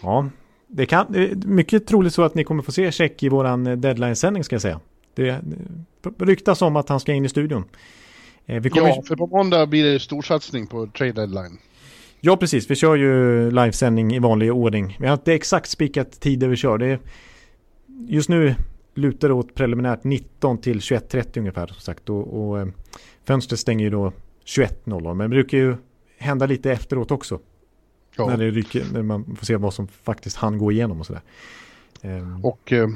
Ja, det kan, det är mycket troligt så att ni kommer få se check i våran eh, deadline-sändning ska jag säga. Det det ryktas om att han ska in i studion. Eh, Vi kommer, Ja, ja. för på måndag blir det storsatsning på trade deadline. ja, precis. Vi kör ju livesändning i vanlig ordning. Vi har inte exakt spikat tider vi kör. Det är, just nu lutar åt preliminärt 19 till 21.30 ungefär som sagt. Och, och eh, fönstret stänger ju då 21.00. Men det brukar ju hända lite efteråt också. Ja. När, det ryker, när man får se vad som faktiskt han gå igenom och sådär. Ehm, Och eh,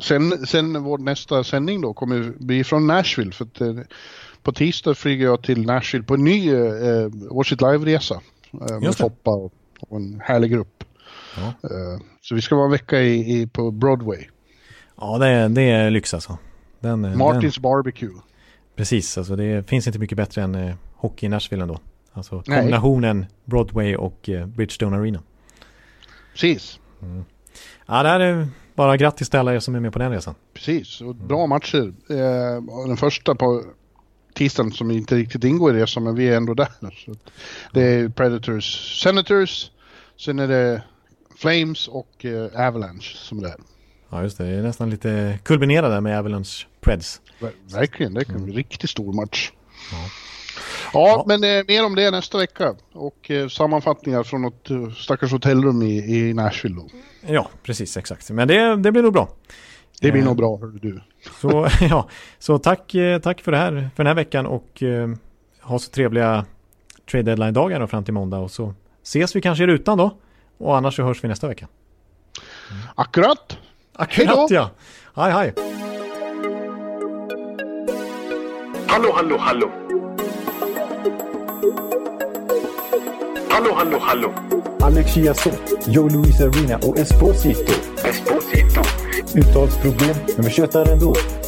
sen, sen vår nästa sändning då kommer bli från Nashville. För att, eh, på tisdag flyger jag till Nashville på en ny eh, Watch Live-resa. Eh, med. Foppa och, och en härlig grupp. Ja. Så vi ska vara en vecka i, i, på Broadway. Ja, det är, det är lyx alltså. Den, eh, Den, Martins Barbecue. precis, alltså det finns inte mycket bättre än eh, hockey i Nashville ändå. Alltså Nej. kombinationen Broadway och eh, Bridgestone Arena. Precis. Ja, det här är bara grattis till alla er som är med på den resan. Precis, och bra matcher. Eh, den första på tisdagen som inte riktigt ingår i resan, men vi är ändå där. Så det är Predators Senators, sen är det Flames och eh, Avalanche som är där. Ja, just det. Det är nästan lite kulminerade med Avalanche Preds. Ver- Verkligen, det kan bli en riktigt stor match. Ja. Ja, Ja. men eh, mer om det nästa vecka. Och eh, sammanfattningar från något eh, stackars hotellrum i, i Nashville då. Ja, precis, exakt. Men det, det blir nog bra. Det blir Eh. nog bra, hör du. Så, ja, så tack, eh, tack för det här, för den här veckan och eh, ha så trevliga trade deadline-dagar fram till måndag och så ses vi kanske i rutan då. Och annars så hörs vi nästa vecka. Akkurat! Akkurat ja! Hej hej! Hallå, hallå, hallå. Hallå, hallå, hallå. Alex Chiazot, Joe Luis Arena och Esposito. Esposito. Uttalsproblem, men vi tjötar ändå.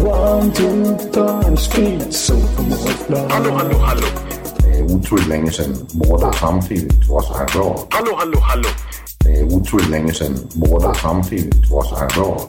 One, two, punch, speed, so Hallå, hallå, hallå. Det er utroligt længe siden mor, der samtidig også har råd. Hallå, hallå, hallå. Det er utroligt længe siden mor, der samtidig også har råd.